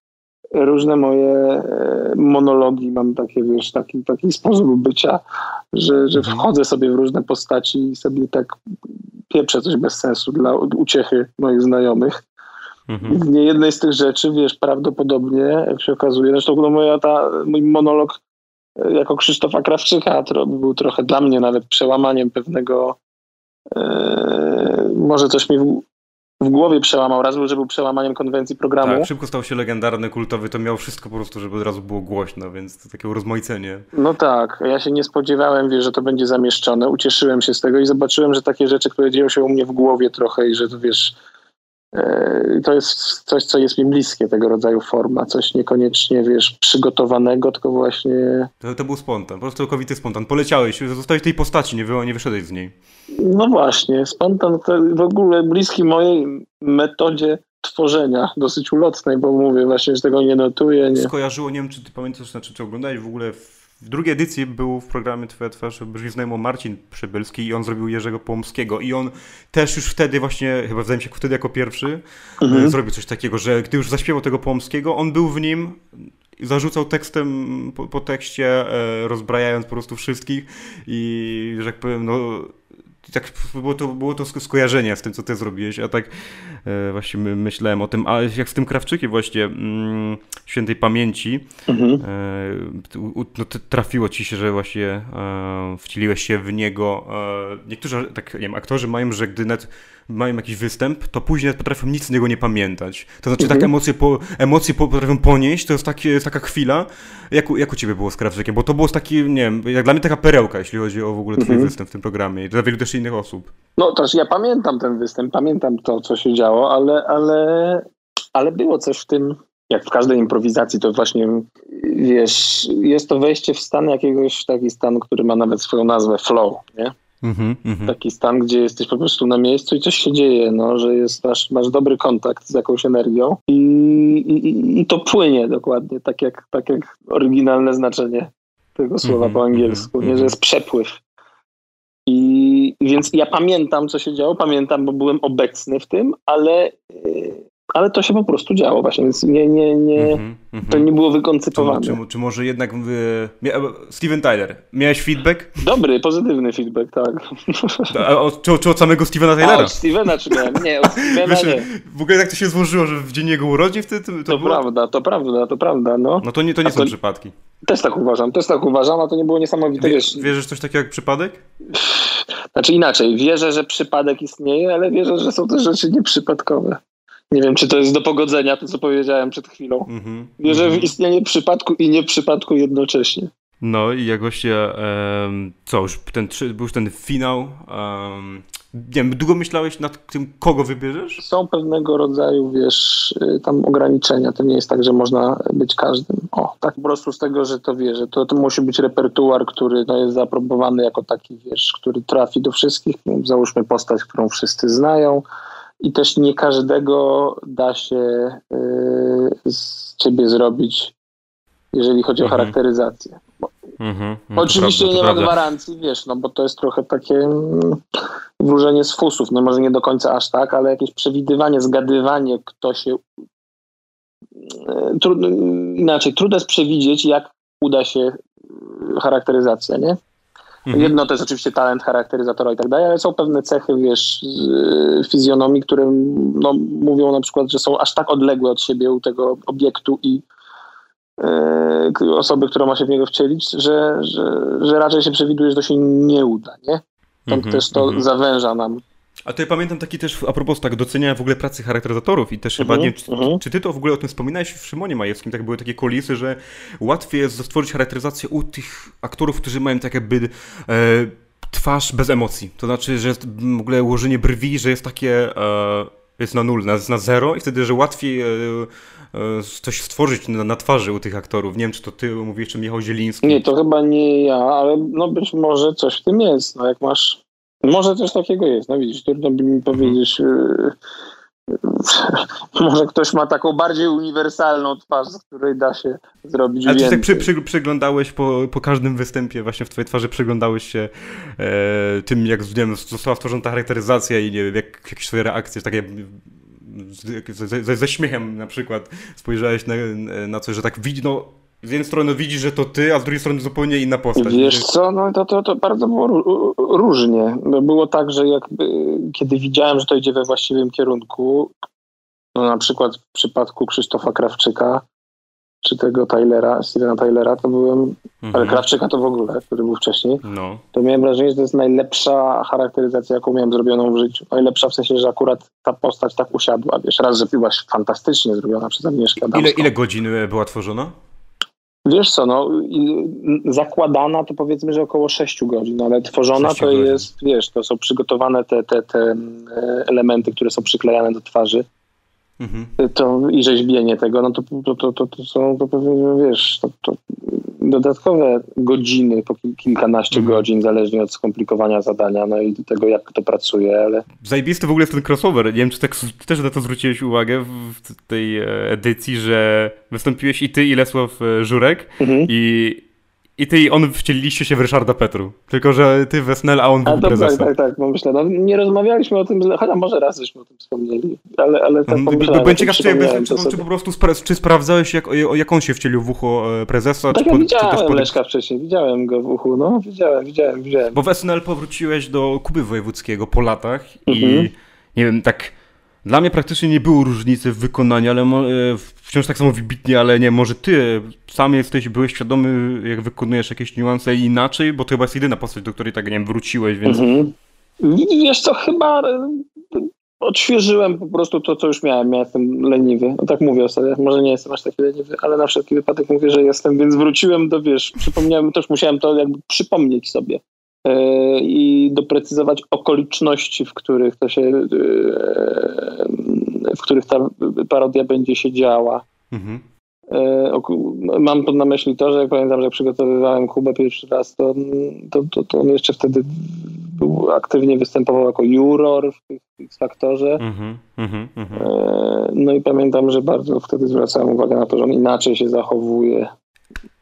Różne moje e, monologi, mam takie, wiesz, taki, taki sposób bycia, że, że mhm. wchodzę sobie w różne postaci i sobie tak pieprzę coś bez sensu dla uciechy moich znajomych. Mhm. W niejednej z tych rzeczy, wiesz, prawdopodobnie, jak się okazuje, zresztą no moja ta, mój monolog jako Krzysztofa Krawczyka to był trochę dla mnie nawet przełamaniem pewnego e, może coś mi w, w, głowie przełamał. Raz był, że był przełamaniem konwencji programu. Tak, szybko stał się legendarny, kultowy, to miał wszystko po prostu, żeby od razu było głośno, więc to takie urozmaicenie. No tak, ja się nie spodziewałem, wiesz, że to będzie zamieszczone. Ucieszyłem się z tego i zobaczyłem, że takie rzeczy, które dzieją się u mnie w głowie trochę i że to wiesz to jest coś, co jest mi bliskie, tego rodzaju forma, coś niekoniecznie, wiesz, przygotowanego, tylko właśnie... To, to był spontan, po prostu całkowity spontan. Poleciałeś, zostałeś tej postaci, nie, nie wyszedłeś z niej. No właśnie, spontan w ogóle bliski mojej metodzie tworzenia, dosyć ulotnej, bo mówię właśnie, że tego nie notuję. Nie... Skojarzyło, nie wiem, czy ty pamiętasz, znaczy, czy oglądałeś w ogóle w w drugiej edycji był w programie Twoja twarz brzmi znajomo Marcin Przybylski i on zrobił Jerzego Pomskiego i on też już wtedy właśnie, chyba wydaje mi się wtedy jako pierwszy, mhm. zrobił coś takiego, że gdy już zaśpiewał tego Pomskiego, on był w nim zarzucał tekstem po, po tekście, e, rozbrajając po prostu wszystkich i że jak powiem, no tak było to, było to skojarzenie z tym, co ty zrobiłeś, a tak e, właśnie myślałem o tym, a jak z tym Krawczykiem właśnie mm, świętej pamięci, mhm. e, no, trafiło ci się, że właśnie e, wcieliłeś się w niego. Niektórzy tak, nie wiem, aktorzy mają, że gdy net mają jakiś występ, to później potrafią nic z niego nie pamiętać. To znaczy, mhm. tak emocje, po, emocje potrafią ponieść, to jest, taki, jest taka chwila. Jak, jak u ciebie było z Krawczykiem? Bo to było taki, nie wiem, jak dla mnie taka perełka, jeśli chodzi o w ogóle twój mhm. występ w tym programie i dla wielu też innych osób. No też ja pamiętam ten występ, pamiętam to, co się działo, ale, ale, ale było coś w tym, jak w każdej improwizacji, to właśnie, wiesz, jest to wejście w stan jakiegoś, taki stan, który ma nawet swoją nazwę flow, nie? Mm -hmm. Taki stan, gdzie jesteś po prostu na miejscu i coś się dzieje, no, że jest, masz, masz dobry kontakt z jakąś energią i, i, i to płynie dokładnie, tak jak, tak jak oryginalne znaczenie tego słowa mm -hmm. po angielsku, mm -hmm. nie, że jest przepływ. I więc ja pamiętam, co się działo, pamiętam, bo byłem obecny w tym, ale, ale to się po prostu działo właśnie, więc nie, nie, nie, mm -hmm, to nie było wykoncypowane. Czy, czy, czy może jednak Steven Tyler, miałeś feedback? Dobry, pozytywny feedback, tak. A od, czy, czy od samego Stevena Tylera? A, od Stevena czy miałem? Nie, od Stevena Wiesz, nie. W ogóle tak to się złożyło, że w dzień jego urodzin wtedy to, to, to prawda, to prawda, to prawda, no. No to nie, to nie są to, przypadki. Też tak uważam, też tak uważam, a to nie było niesamowite. Wie, wiesz, wierzysz coś takiego jak przypadek? Znaczy inaczej, wierzę, że przypadek istnieje, ale wierzę, że są też rzeczy nieprzypadkowe. Nie wiem, czy to jest do pogodzenia, to co powiedziałem przed chwilą. -hmm, wierzę w mhm. istnienie przypadku i nieprzypadku jednocześnie. No i jak właśnie, um, co, już ten, był już ten finał. Um, nie wiem, długo myślałeś nad tym, kogo wybierzesz? Są pewnego rodzaju, wiesz, y, tam ograniczenia. To nie jest tak, że można być każdym. O, tak po prostu z tego, że to wie, że to, to musi być repertuar, który no, jest zaaprobowany jako taki, wiesz, który trafi do wszystkich. Załóżmy postać, którą wszyscy znają. I też nie każdego da się y, z ciebie zrobić, jeżeli chodzi o mhm. charakteryzację. No Oczywiście prawda, nie ma gwarancji, wiesz, no bo to jest trochę takie mm, wróżenie z fusów. No może nie do końca aż tak, ale jakieś przewidywanie, zgadywanie, kto się. Trudno, inaczej, trudno jest przewidzieć, jak uda się y, charakteryzacja, nie? Mhm. Jedno to jest oczywiście talent charakteryzatora i tak dalej, ale są pewne cechy, wiesz, y, fizjonomii, które no, mówią na przykład, że są aż tak odległe od siebie u tego obiektu i E, osoby, która ma się w niego wcielić, że, że, że raczej się przewiduje, że to się nie uda, nie? Tam mm -hmm, też to -hmm. zawęża nam. A to ja pamiętam taki też, a propos tak, doceniania w ogóle pracy charakteryzatorów i też chyba, mm -hmm, nie czy, mhm. czy, ty to w ogóle o tym wspominałeś w Szymonie Majewskim, tak były takie kulisy, że łatwiej jest stworzyć charakteryzację u tych aktorów, którzy mają tak jakby e, twarz bez emocji. To znaczy, że jest w ogóle ułożenie brwi, że jest takie... E, jest na nul, na, na zero i wtedy, że łatwiej e, e, coś stworzyć na, na, twarzy u tych aktorów. Nie wiem, czy to ty mówisz, czy Michał Zieliński. Nie, to chyba nie ja, ale no być może coś w tym jest. No jak masz... Może coś takiego jest, no widzisz, trudno by mi powiedzieć... Mhm. Może ktoś ma taką bardziej uniwersalną twarz, z której da się zrobić Ale więcej. Ale tak przy, przy, przyglądałeś po, po każdym występie właśnie w twojej twarzy, przyglądałeś się e, tym, jak nie wiem, została stworzona ta charakteryzacja i nie wiem, jak, jakieś twoje reakcje, takie ze, ze, ze śmiechem na przykład spojrzałeś na, na coś, że tak widzi, no z jednej strony widzi, że to ty, a z drugiej strony zupełnie inna postać. Wiesz co, no to, to, to bardzo było różnie. Było tak, że jakby, kiedy widziałem, że to idzie we właściwym kierunku, no na przykład w przypadku Krzysztofa Krawczyka, czy tego Tylera, Stevena Tylera, to byłem, mhm. ale Krawczyka to w ogóle, który był wcześniej, no. to miałem wrażenie, że to jest najlepsza charakteryzacja, jaką miałem zrobioną w życiu. Najlepsza w sensie, że akurat ta postać tak usiadła. Wiesz, raz, że była fantastycznie zrobiona przez Agnieszkę Ile, ile godzin była tworzona? Wiesz co, no, zakładana to powiedzmy, że około 6 godzin, ale tworzona to godzin. jest, wiesz, to są przygotowane te, te, te e, elementy, które są przyklejane do twarzy. Mhm. To i rzeźbienie tego, no to, to, to, to, to są, to pewnie, wiesz, to, to dodatkowe godziny, po kilkanaście mhm. godzin, zależnie od skomplikowania zadania, no i do tego, jak to pracuje, ale... Zajebisty w ogóle jest ten crossover. Nie wiem, czy tak, też na to zwróciłeś uwagę w tej e, edycji, że wystąpiłeś i ty, i Lesław e, Żurek mhm. i i ty i on wcieliliście się w Ryszarda Petru. Tylko, że ty Wesnel, a on był tak, prezesem. Tak, tak, tak, bo myślę, no, nie rozmawialiśmy o tym, chociaż może raz żeśmy o tym wspomnieli, ale, ale tak pomyślałem. Byłem ciekaw, czy, czy, czy, po prostu spra czy sprawdzałeś, jak, jak on się wcielił w ucho e, prezesa? Tak, czy ja widziałem czy pod... Leszka wcześniej, widziałem go w uchu, no, widziałem, widziałem, widziałem. Bo Wesnel powróciłeś do Kuby Wojewódzkiego po latach mhm. i nie wiem, tak dla mnie praktycznie nie było różnicy w wykonaniu, ale e, wciąż tak samo wybitnie, ale nie, może ty sam jesteś, byłeś świadomy, jak wykonujesz jakieś niuanse inaczej, bo to chyba jest jedyna postać, do której tak, nie wiem, wróciłeś, więc... Mhm. Wiesz co, chyba e, odświeżyłem po prostu to, co już miałem. Ja jestem leniwy. No tak mówię o sobie. Może nie jestem aż taki leniwy, ale na wszelki wypadek mówię, że jestem, więc wróciłem do, wiesz, przypomniałem, też musiałem to jakby przypomnieć sobie. E, i doprecyzować okoliczności, w których to się, e, w których ta parodia będzie się działa. Mhm. E, mam na myśli to, że jak pamiętam, że przygotowywałem Kubę pierwszy raz, to, to, to, to on jeszcze wtedy był, aktywnie występował jako juror w X-Faktorze. -hmm, mm -hmm. No i pamiętam, że bardzo wtedy zwracałem uwagę na to, że on inaczej się zachowuje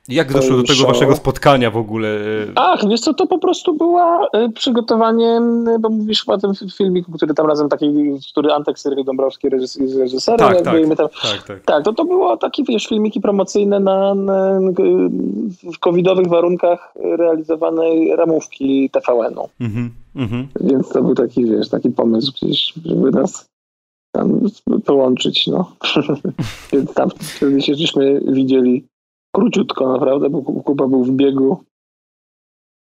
Jak doszło do tego show. waszego spotkania w ogóle? Ach, wiesz co, to po prostu było e, przygotowanie, bo mówisz o tym filmiku, który tam razem taki, który Antek Seryk Dąbrowski jest reżyserem. Tak, tak, tam, tak, tak. tak, to, to było takie, wiesz, filmiki promocyjne na, na w covidowych warunkach realizowanej ramówki TVN-u. Mhm, mhm. Więc to był taki, wiesz, taki pomysł, przecież, żeby nas tam połączyć, no. Więc tam wtedy się żeśmy widzieli króciutko naprawdę, bo Kuba był w biegu.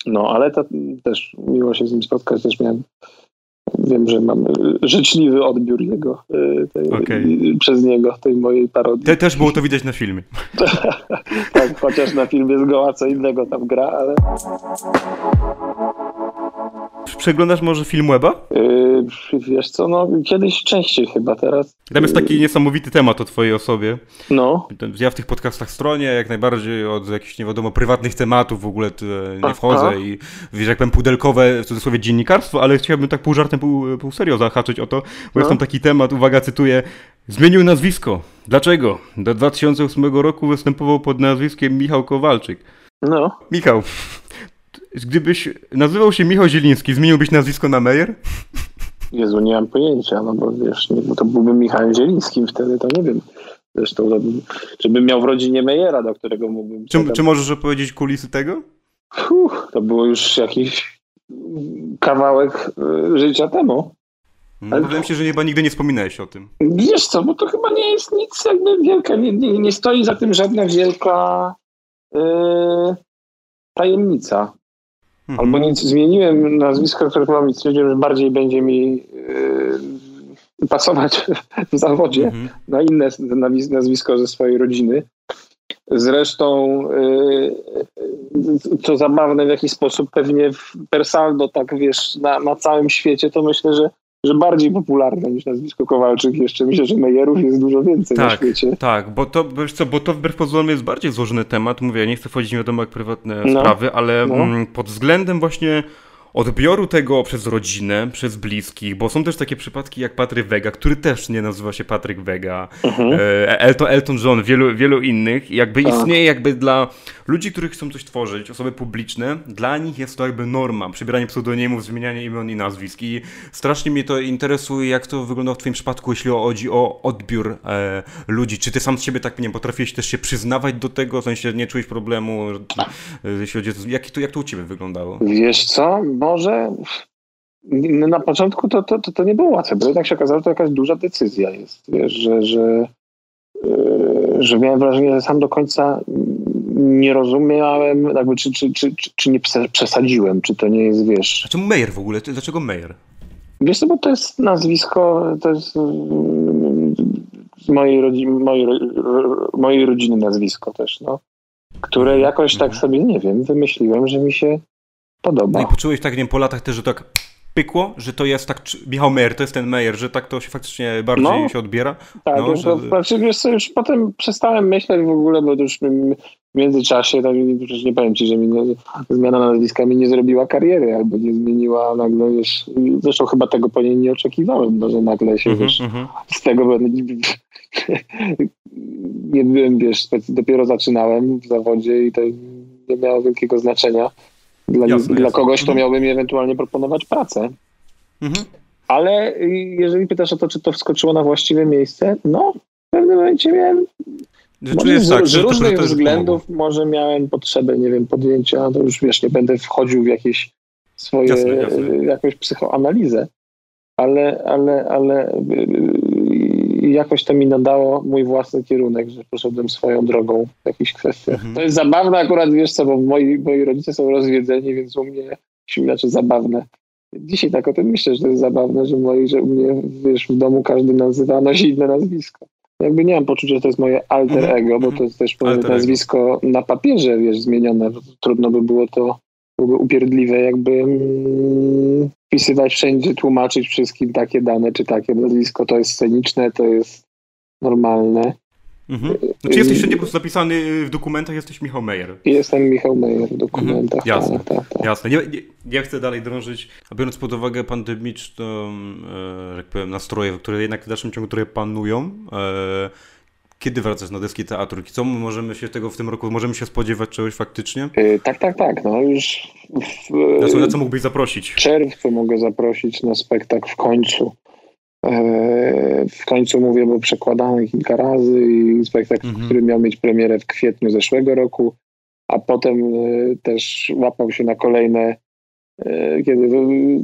No, ale to też miło się z nim spotkać, też miałem wiem, że mam życzliwy odbiór jego e, tej, okay. przez niego, tej mojej parodii. Te, też było to widać na filmie. tak, chociaż na filmie zgoła co innego tam gra, ale... Przeglądasz może film Weba? Yy, wiesz co, no kiedyś częściej chyba teraz. Tam jest taki niesamowity temat o twojej osobie. No. Ja w tych podcastach stronie jak najbardziej od jakichś nie wiadomo prywatnych tematów w ogóle nie wchodzę Aha. i wiesz, jak powiem pudelkowe w cudzysłowie dziennikarstwo, ale chciałbym tak pół żartem, pół, pół serio zahaczyć o to, bo no. jest tam taki temat, uwaga, cytuję, zmienił nazwisko. Dlaczego? Do 2008 roku występował pod nazwiskiem Michał Kowalczyk. No. Michał, Gdybyś nazywał się Michał Zieliński, zmieniłbyś nazwisko na Meyer? Jezu, nie mam pojęcia, no bo wiesz, nie, bo to byłbym Michałem Zielińskim wtedy, to nie wiem. Zresztą, to, czy bym miał w rodzinie Mejera, do którego mógłbym... Czy, czy możesz opowiedzieć kulisy tego? Uff, to było już jakiś kawałek y, życia temu. No, Ale... Wydaje się, że chyba nigdy nie wspominałeś o tym. Wiesz co, bo to chyba nie jest nic jakby wielka, nie, nie, nie stoi za tym żadna wielka yy, tajemnica. Mhm. Albo nic, zmieniłem nazwisko, które chyba mi stwierdziłem, że bardziej będzie mi yy, pasować w zawodzie mhm. na inne nazwisko ze swojej rodziny. Zresztą, yy, co zabawne w jakiś sposób, pewnie w Persaldo, tak wiesz, na, na całym świecie, to myślę, że że bardziej popularne niż nazwisko Kowalczyk. Jeszcze myślę, że Mejerów jest dużo więcej tak, na świecie. Tak, bo to, wiesz co, bo to wbrew pozorom jest bardziej złożony temat. Mówię, ja nie chcę wchodzić w wiadomo jak prywatne no. sprawy, ale no. Mm, pod względem właśnie odbioru tego przez rodzinę, przez bliskich, bo są też takie przypadki jak Patryk Vega, który też nie nazywa się Patryk Vega, mhm. E, Elton, Elton John, wielu, wielu innych. Jakby tak. istnieje jakby dla ludzi, których chcą coś tworzyć, osoby publiczne, dla nich jest to jakby norma, przybieranie pseudonimów, zmienianie imion i nazwisk i strasznie mnie to interesuje, jak to wygląda w twoim przypadku, jeśli chodzi o odbiór e, ludzi. Czy ty sam z siebie tak, nie potrafiłeś też się przyznawać do tego, w sensie nie czułeś problemu, e, jeśli chodzi o jak to, jak to u ciebie wyglądało? Wiesz co, może na początku to, to, to, to nie było łatwe, bo jednak się okazało, że to jakaś duża decyzja jest, wiesz, że, że, yy, że miałem wrażenie, że sam do końca nie rozumiałem, jakby, czy, czy, czy, czy nie przesadziłem, czy to nie jest, wiesz... A czemu Meyer w ogóle? Dlaczego Meyer? Wiesz co, bo to jest nazwisko, to jest z mojej, rodziny, mojej, mojej rodziny nazwisko też, no, które jakoś tak mhm. sobie, nie wiem, wymyśliłem, że mi się podoba. No i poczułeś tak, nie wiem, po latach też, że tak pykło, że to jest tak, Michał Meyer, to jest ten Meyer, że tak to się faktycznie bardziej no, się odbiera? Tak, no, że... to, znaczy, wiesz co, już potem przestałem myśleć w ogóle, bo już w międzyczasie, to przecież nie powiem ci, że mi nie, zmiana nazwiska mi nie zrobiła kariery, albo nie zmieniła nagle, wiesz, zresztą chyba tego po niej nie oczekiwałem, no, że nagle się, mm -hmm, wiesz, mm -hmm. z tego, nie byłem, wiesz, dopiero zaczynałem w zawodzie i to nie miało wielkiego znaczenia dla, jasne, dla jasne. kogoś, kto mhm. miałby mi ewentualnie proponować pracę. Mhm. Ale jeżeli pytasz o to, czy to wskoczyło na właściwe miejsce, no w pewnym momencie miałem może z, tak, z różnych względów może miałem potrzebę, nie wiem, podjęcia, to już wiesz, nie będę wchodził w jakieś swoje, jasne, jasne. jakąś psychoanalizę, ale, ale, ale jakoś to mi nadało mój własny kierunek, że poszedłem swoją drogą w jakichś kwestiach. Mhm. To jest zabawne akurat, wiesz co, bo moi, moi rodzice są rozwiedzeni, więc u mnie, znaczy zabawne. Dzisiaj tak o tym myślę, że to jest zabawne, że, moi, że u mnie, wiesz, w domu każdy nazywa, nosi inne nazwisko. Jakby nie mam poczucia, że to jest moje alter mhm. ego, bo to jest też moje nazwisko na papierze, wiesz, zmienione. Trudno by było to byłoby upierdliwe, jakby mm, wpisywać wszędzie, tłumaczyć wszystkim takie dane, czy takie nazwisko to jest sceniczne, to jest normalne. Mhm. Znaczy jesteś wszędzie po prostu zapisany w dokumentach, jesteś Michał Meyer. Jestem Michał Meyer w dokumentach. Mhm. Jasne, tak, tak, tak. jasne. Nie, nie, nie, chcę dalej drążyć, a biorąc pod uwagę pandemiczną, e, jak powiem, nastroje, które jednak w dalszym ciągu trochę panują, e, Kiedy wracasz na deski teatru? Co możemy się tego w tym roku, możemy się spodziewać czegoś faktycznie? Yy, tak, tak, tak. No już w, na, co, na co mógłbyś zaprosić? W czerwcu mogę zaprosić na spektakl w końcu. Yy, w końcu mówię, bo przekładany kilka razy i spektakl, mhm. który miał mieć premierę w kwietniu zeszłego roku, a potem yy, też łapał się na kolejne kiedy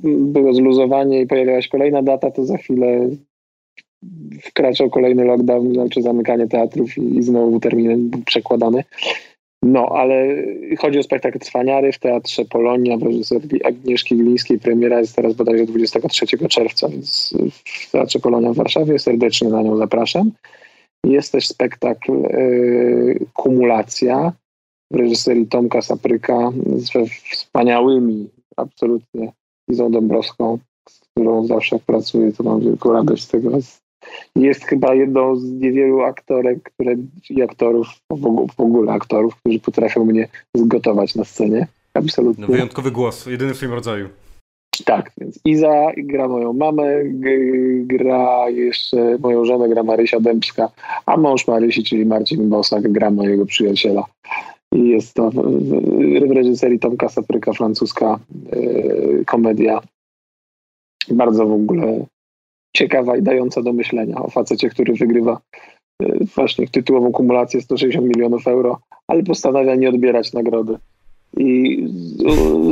było zluzowanie i pojawiała się kolejna data, to za chwilę wkraczał kolejny lockdown, znaczy zamykanie teatrów i znowu termin przekładany. No, ale chodzi o spektakl Cwaniary w Teatrze Polonia w reżyserii Agnieszki Glińskiej. Premiera jest teraz bodajże 23 czerwca, więc w Teatrze Polonia w Warszawie. Serdecznie na nią zapraszam. Jest też spektakl y, Kumulacja w reżyserii Tomka Sapryka ze wspaniałymi, absolutnie Izą Dąbrowską, z którą zawsze pracuję, to mam wielką radość z tego, jest chyba jedną z niewielu aktorek które, i aktorów, w ogóle aktorów, którzy potrafią mnie zgotować na scenie. Absolutnie. No, wyjątkowy głos, jedyny w swoim rodzaju. Tak, więc Iza gra moją mamę, gra jeszcze moją żonę, gra Marysia Dębska, a mąż Marysi, czyli Marcin Bosak, gra mojego przyjaciela. I jest to w reżyserii Tomka Sapryka, francuska yy, komedia. Bardzo w ogóle ciekawa i dająca do myślenia o facecie, który wygrywa e, właśnie tytułową kumulację 160 milionów euro, ale postanawia nie odbierać nagrody. I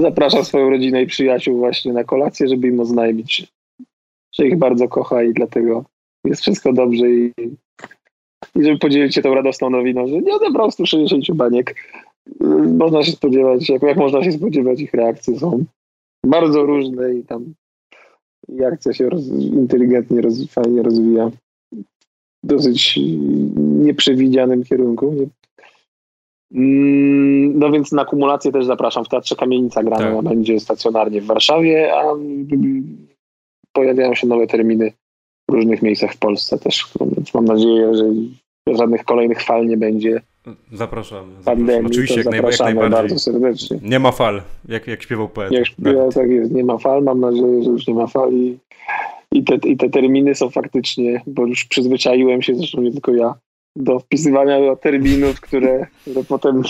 zaprasza swoją rodzinę i przyjaciół właśnie na kolację, żeby im oznajmić, że ich bardzo kocha i dlatego jest wszystko dobrze i, i żeby podzielić się tą radosną nowiną, że nie odebrał 160 baniek. Można się spodziewać, jak, jak można się spodziewać, ich reakcje są bardzo różne i tam i akcja się roz, inteligentnie, roz, fajnie rozwija w dosyć nieprzewidzianym kierunku. Nie? Mm, no więc na kumulację też zapraszam. W Teatrze Kamienica grana tak. będzie stacjonarnie w Warszawie, a pojawiają się nowe terminy w różnych miejscach w Polsce też. Mam nadzieję, że żadnych kolejnych fal nie będzie. Zapraszamy. Pandemii, Oczywiście, jak, zapraszamy jak najbardziej. bardzo serdecznie. Nie ma fal, jak, jak śpiewał poeta. Jak śpiewał, tak jest, nie ma fal. Mam nadzieję, że już nie ma fal i, i, te, i te terminy są faktycznie, bo już przyzwyczaiłem się, zresztą nie tylko ja, do wpisywania terminów, które, które potem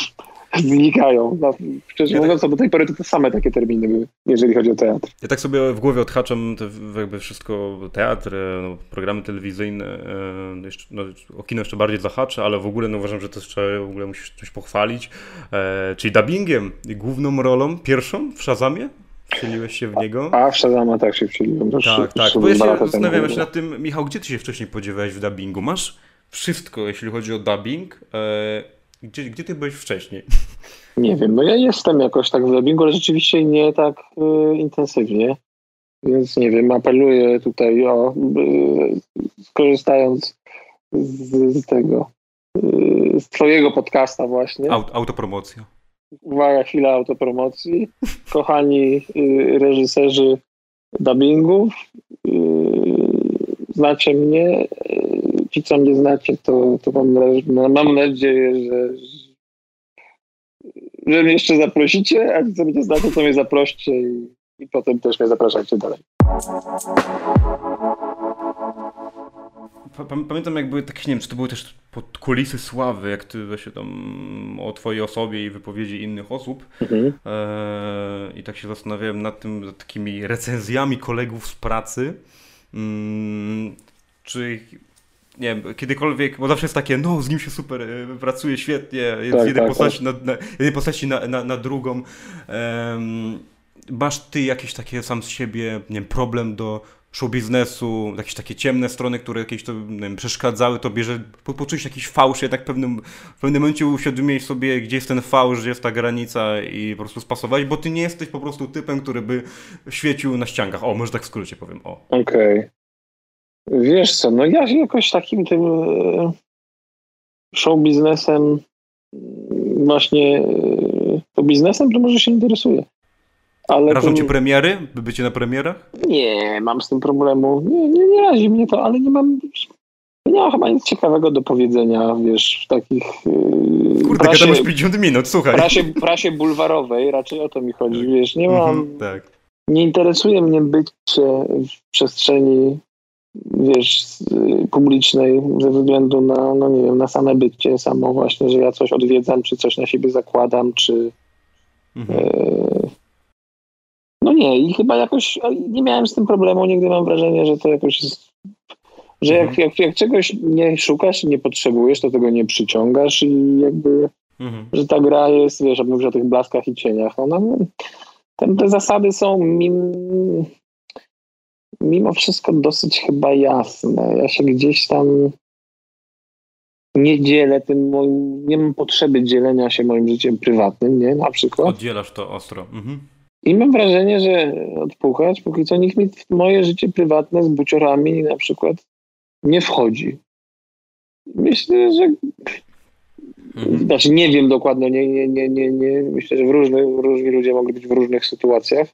znikają. No, szczerze ja mówiąc, tak... do tej pory to te same takie terminy były, jeżeli chodzi o teatr. Ja tak sobie w głowie odhaczam jakby wszystko, teatr, e, no, programy telewizyjne, e, jeszcze, no, o kino jeszcze bardziej zahaczę, ale w ogóle no, uważam, że to jeszcze w ogóle musisz coś pochwalić. E, czyli dubbingiem, główną rolą, pierwszą w Shazamie? Wcieliłeś się w niego? A, w Shazama tak się wcieliłem. tak, tak. Bo ja się zastanawiam się nad tym, Michał, gdzie ty się wcześniej podziewałeś w dubbingu? Masz wszystko, jeśli chodzi o dubbing. E, gdzie, gdzie ty byłeś wcześniej? Nie wiem, no ja jestem jakoś tak w dubbingu, ale rzeczywiście nie tak y, intensywnie. Więc nie wiem, apeluję tutaj o, y, skorzystając z, z tego, y, z twojego podcasta właśnie. Aut, autopromocja. Uwaga, chwila autopromocji. Kochani y, reżyserzy dubbingów, y, znacie mnie, ci, co mnie znacie, to, to mam, mam nadzieję, że, że mnie jeszcze zaprosicie, a co mnie znacie, to mnie zaproście i, i potem też mnie zapraszajcie dalej. Pamiętam, jak były takie, nie wiem, czy to były też pod kulisy sławy, jak ty się tam o twojej osobie i wypowiedzi innych osób. Mhm. E, I tak się zastanawiałem nad tym, takimi recenzjami kolegów z pracy. Mm, czy nie wiem, kiedykolwiek, bo zawsze jest takie, no z nim się super y, pracuje świetnie, jest tak, jednej, tak, postaci, tak. Na, na, jednej postaci na, na, na drugą. Um, masz ty jakieś takie sam z siebie, nie wiem, problem do show biznesu, jakieś takie ciemne strony, które jakieś to wiem, przeszkadzały tobie, że po, poczułeś jakiś fałsz, jednak w pewnym, w pewnym momencie uświadomiłeś sobie, gdzie jest ten fałsz, gdzie jest ta granica i po prostu spasowałeś, bo ty nie jesteś po prostu typem, który by świecił na ściankach. O, może tak w skrócie powiem, o. Okej. Okay. Wiesz co, no ja jakoś takim tym e, show biznesem mm, właśnie e, to biznesem to może się interesuje. Ale Rażą cię premiery? Bycie na premierach? Nie, mam z tym problemu. Nie, nie, nie razi mnie to, ale nie mam nie mam chyba nic ciekawego do powiedzenia, wiesz, w takich... Yy, Kurde, prasie, masz 50 minut, słuchaj. Prasie, prasie bulwarowej, raczej o to mi chodzi, wiesz, nie mam... Mm -hmm, tak. Nie interesuje mnie bycie w przestrzeni wiesz, publicznej ze względu na, no nie wiem, na same bycie, samo właśnie, że ja coś odwiedzam, czy coś na siebie zakładam, czy mhm. e, no nie, i chyba jakoś nie miałem z tym problemu, nigdy mam wrażenie, że to jakoś jest że jak, mhm. jak, jak czegoś nie szukasz, nie potrzebujesz, to tego nie przyciągasz i jakby, mhm. że ta gra jest, wiesz, mówisz o tych blaskach i cieniach, ona, ten, te zasady są mim, mimo wszystko dosyć chyba jasne. Ja się gdzieś tam nie dzielę tym moim, nie mam potrzeby dzielenia się moim życiem prywatnym, nie, na przykład. Oddzielasz to ostro. Mhm. I mam wrażenie, że odpuchać, póki co nikt mi w moje życie prywatne z buciorami na przykład nie wchodzi. Myślę, że mhm. znaczy nie wiem dokładnie, nie, nie, nie, nie, myślę, że w różnych, różni ludzie mogli być w różnych sytuacjach,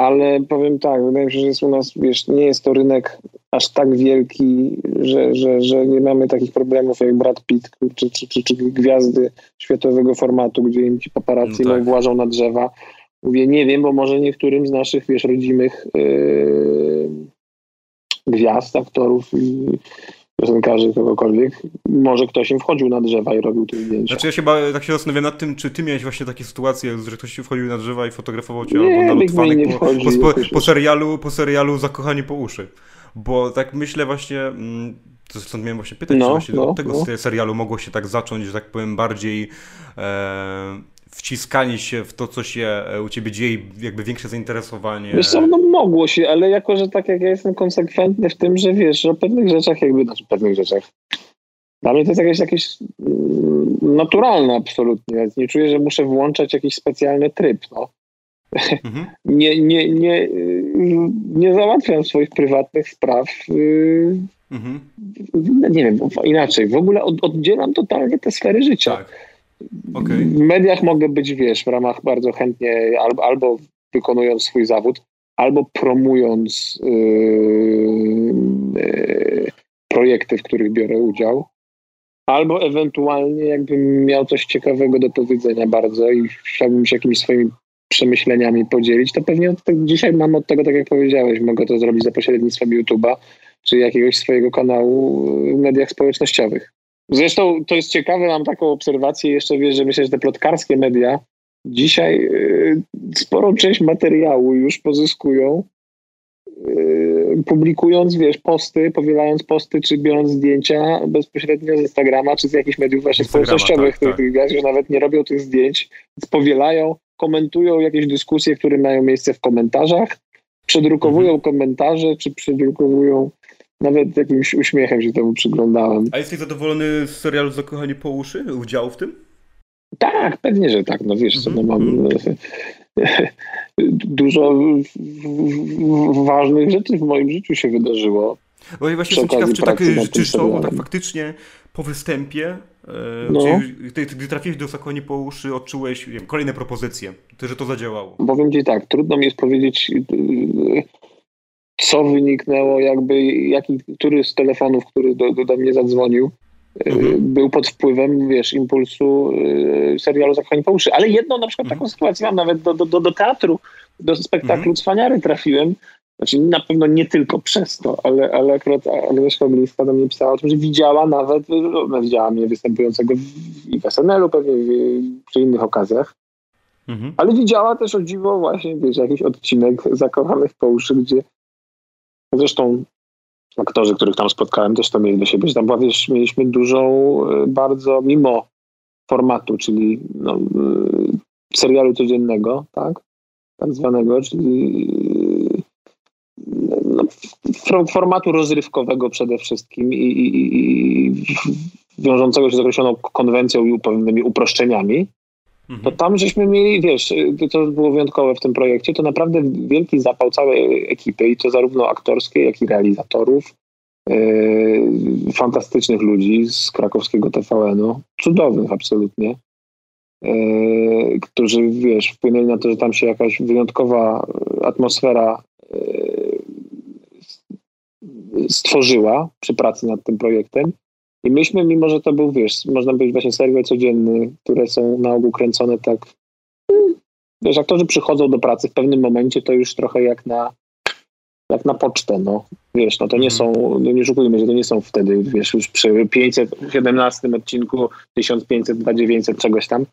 ale powiem tak, wydaje mi się, że jest u nas, wiesz, nie jest to rynek aż tak wielki, że, że, że nie mamy takich problemów jak Brad Pitt czy, czy, czy, czy gwiazdy światowego formatu, gdzie im ci paparazzi no tak. włażą na drzewa. Mówię, nie wiem, bo może niektórym z naszych, wiesz, rodzimych yy, gwiazd, aktorów i piosenkarzy, kogokolwiek, może ktoś im wchodził na drzewa i robił te zdjęcia. Znaczy ja się ba, tak się zastanawiam nad tym, czy ty miałeś właśnie takie sytuacje, że ktoś ci wchodził na drzewa i fotografował cię nie, albo na lotwanek po, po, po, po, serialu, po serialu Zakochani po uszy. Bo tak myślę właśnie, mm, to stąd miałem właśnie pytać, no, czy właśnie no, od tego no. serialu mogło się tak zacząć, że tak powiem, bardziej e, wciskanie się w to, co się e, u ciebie dzieje, jakby większe zainteresowanie. Wiesz co, no mogło się, ale jako, że tak jak ja jestem konsekwentny w tym, że wiesz, że o pewnych rzeczach jakby, znaczy pewnych rzeczach, dla mnie to jest jakieś, jakieś mm, naturalne absolutnie, więc nie czuję, że muszę włączać jakiś specjalny tryb, no. Mhm. nie, nie, nie, nie załatwiam swoich prywatnych spraw. Y, mhm. Nie wiem, inaczej. W ogóle od, oddzielam totalnie te sfery życia. Tak. Okay. W mediach mogę być, wiesz, w ramach bardzo chętnie albo, albo wykonując swój zawód, albo promując yy, yy, projekty, w których biorę udział, albo ewentualnie jakbym miał coś ciekawego do powiedzenia bardzo i chciałbym się jakimiś swoimi przemyśleniami podzielić, to pewnie od dzisiaj mam od tego, tak jak powiedziałeś, mogę to zrobić za pośrednictwem YouTube'a czy jakiegoś swojego kanału w mediach społecznościowych. Zresztą to jest ciekawe, mam taką obserwację jeszcze, wiesz, że myślę, że te plotkarskie media dzisiaj y, sporą część materiału już pozyskują y, publikując, wiesz, posty, powielając posty, czy biorąc zdjęcia bezpośrednio z Instagrama, czy z jakichś mediów właśnie społecznościowych, tak, których tak. już nawet nie robią tych zdjęć, więc powielają, komentują jakieś dyskusje, które mają miejsce w komentarzach, przedrukowują mhm. komentarze, czy przedrukowują nawet jakimś uśmiechem się temu przyglądałem. A jesteś zadowolony z serialu Zakochani po uszy? Udziału w tym? Tak, pewnie, że tak. No wiesz co, no mam mhm. dużo ważnych rzeczy w moim życiu się wydarzyło. Bo ja właśnie jestem ciekaw, czy tak, czy szło, tak faktycznie po występie, e, no. gdy, gdy trafiłeś do Zakochani po uszy, odczułeś wiem, kolejne propozycje, to, że to zadziałało. Powiem ci tak, trudno mi jest powiedzieć co wyniknęło, jakby jaki, który z telefonów, który do, do mnie zadzwonił, y, mhm. był pod wpływem, wiesz, impulsu y, serialu Zakochani po uszy. Ale jedną na przykład mhm. taką sytuację mam, nawet do, do, do teatru, do spektaklu mhm. Cwaniary trafiłem, znaczy na pewno nie tylko przez to, ale, ale akurat Agnieszka Oglińska do mnie pisała o tym, że widziała nawet, no, widziała mnie występującego w, w SNL-u pewnie, w, przy innych okazjach. Mhm. Ale widziała też o dziwo właśnie, wiesz, jakiś odcinek Zakochanych po uszy, gdzie Zresztą aktorzy, których tam spotkałem, też to mieli do siebie, tam wiesz, mieliśmy dużą, e, bardzo mimo formatu, czyli no, e, serialu codziennego, tak, tak zwanego, czyli no, formatu rozrywkowego przede wszystkim i, i, i wiążącego się z określoną konwencją i pewnymi uproszczeniami. To tam żeśmy mieli, wiesz, to było wyjątkowe w tym projekcie, to naprawdę wielki zapał całej ekipy i to zarówno aktorskiej, jak i realizatorów, yy, fantastycznych ludzi z krakowskiego TVN-u, cudownych absolutnie, yy, którzy, wiesz, wpłynęli na to, że tam się jakaś wyjątkowa atmosfera yy, stworzyła przy pracy nad tym projektem i myśmy, mimo że to był, wiesz, można powiedzieć właśnie serial codzienny, które są na ogół kręcone tak, hmm, wiesz, aktorzy przychodzą do pracy w pewnym momencie, to już trochę jak na jak na pocztę, no. Wiesz, no to nie mhm. są, no nie szukujmy, że to nie są wtedy, wiesz, już przy 517 odcinku 1500, 2900 czegoś tam,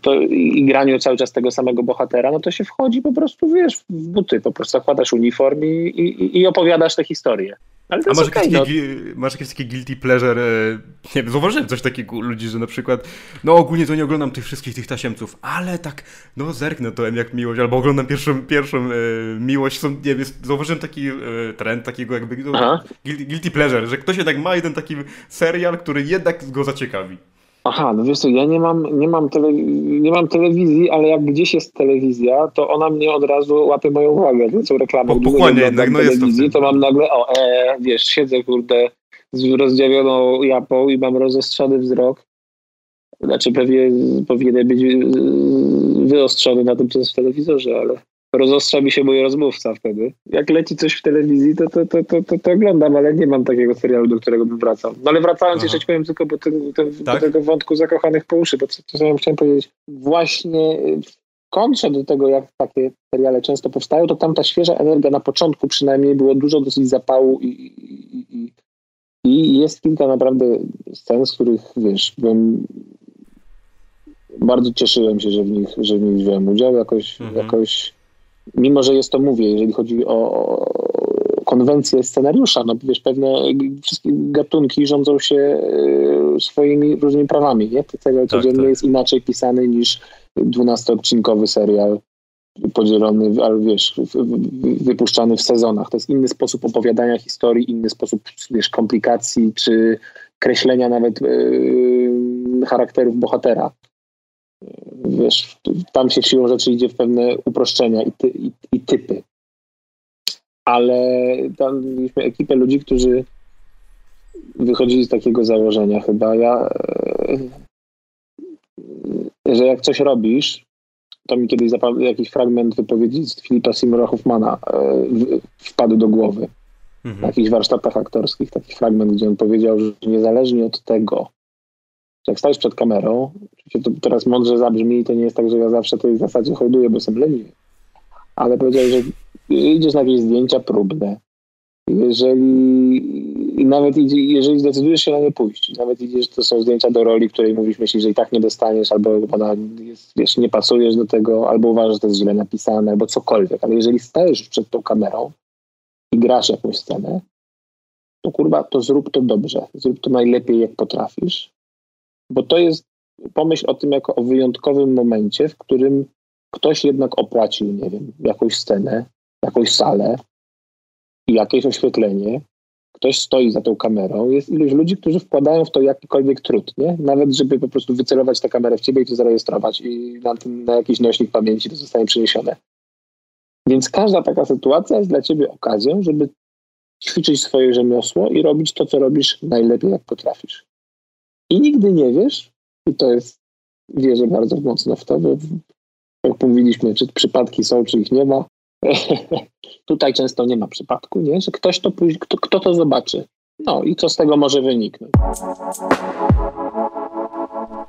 to i graniu cały czas tego samego bohatera, no to się wchodzi po prostu, wiesz, w buty, po prostu zakładasz uniform i, i, i opowiadasz tę historię. Ale A masz, okay, jakieś no. takie, masz jakieś takie guilty pleasure? E, nie wiem, zauważyłem coś takiego u ludzi, że na przykład, no ogólnie to nie oglądam tych wszystkich tych tasiemców, ale tak, no zerknę to jak miłość, albo oglądam pierwszą, pierwszą e, miłość. Są, nie wiem, zauważyłem taki e, trend takiego jakby no, guilty pleasure, że ktoś jednak ma jeden taki serial, który jednak go zaciekawi. Aha, no wiesz co, ja nie mam, nie, mam tele, nie mam telewizji, ale jak gdzieś jest telewizja, to ona mnie od razu łapie moją uwagę. To są reklamy. Po, pochłania jednak, no jest to, to mam nagle, o, e, wiesz, siedzę, kurde, z rozdziawioną japą i mam rozostrzony wzrok. Znaczy pewnie powinien być y, wyostrzony na tym, co jest w telewizorze, ale rozostrza mi się mój rozmówca wtedy. Jak leci coś w telewizji, to, to, to, to, to, to oglądam, ale nie mam takiego serialu, do którego bym wracał. No ale wracając, Aha. jeszcze ci powiem tylko bo ten, ten, tak? do tego wątku zakochanych po uszy, bo co, co ja chciałem powiedzieć. Właśnie w kontrze do tego, jak takie seriale często powstają, to tam ta świeża energia na początku przynajmniej było dużo dosyć zapału i, i, i, i jest kilka naprawdę scen, z których, wiesz, byłem bardzo cieszyłem się, że w nich, że w nich wziąłem udział, jakoś, mhm. jakoś mimo że jest to, mówię, jeżeli chodzi o konwencję scenariusza, no wiesz, pewne wszystkie gatunki rządzą się e, swoimi różnymi prawami, nie? Ten serial tak, codziennie tak. jest inaczej pisany niż dwunastoodcinkowy serial podzielony, ale wiesz, wypuszczany w sezonach. To jest inny sposób opowiadania historii, inny sposób, wiesz, komplikacji, czy kreślenia nawet yy, charakterów bohatera wiesz, tam się siłą rzeczy idzie w pewne uproszczenia i, ty, i, i typy. Ale tam mieliśmy ekipę ludzi, którzy wychodzili z takiego założenia chyba, ja, e, że jak coś robisz, to mi kiedyś jakiś fragment wypowiedzi z Filipa Simora Hoffmana e, wpadł do głowy. Mhm. Na jakichś warsztatach aktorskich, taki fragment, gdzie on powiedział, że niezależnie od tego, jak stajesz przed kamerą, to teraz mądrze zabrzmi, to nie jest tak, że ja zawsze tej zasadzie hołduję, bo jestem leniwy. Ale powiedział, że idziesz na jakieś zdjęcia próbne. Jeżeli nawet jeżeli zdecydujesz się na nie pójść, nawet idziesz, to są zdjęcia do roli, której mówisz, myślisz, że i tak nie dostaniesz, albo ona jest, wiesz, nie pasujesz do tego, albo uważasz, że to jest źle napisane, albo cokolwiek. Ale jeżeli stajesz przed tą kamerą i grasz jakąś scenę, to kurwa, to zrób to dobrze. Zrób to najlepiej, jak potrafisz bo to jest pomyśl o tym jako o wyjątkowym momencie, w którym ktoś jednak opłacił, nie wiem, jakąś scenę, jakąś salę i jakieś oświetlenie. Ktoś stoi za tą kamerą. Jest iluś ludzi, którzy wkładają w to jakikolwiek trud, nie? Nawet, żeby po prostu wycelować tę kamerę w ciebie i to zarejestrować i na, tym, na jakiś nośnik pamięci to zostanie przeniesione. Więc każda taka sytuacja jest dla ciebie okazją, żeby ćwiczyć swoje rzemiosło i robić to, co robisz najlepiej, jak potrafisz. I nigdy nie wiesz, i to jest, wierzę bardzo mocno w to, bo jak mówiliśmy, czy przypadki są, czy ich nie ma. Tutaj często nie ma przypadku, nie? że ktoś to pójdzie, kto, kto to zobaczy. No i co z tego może wyniknąć.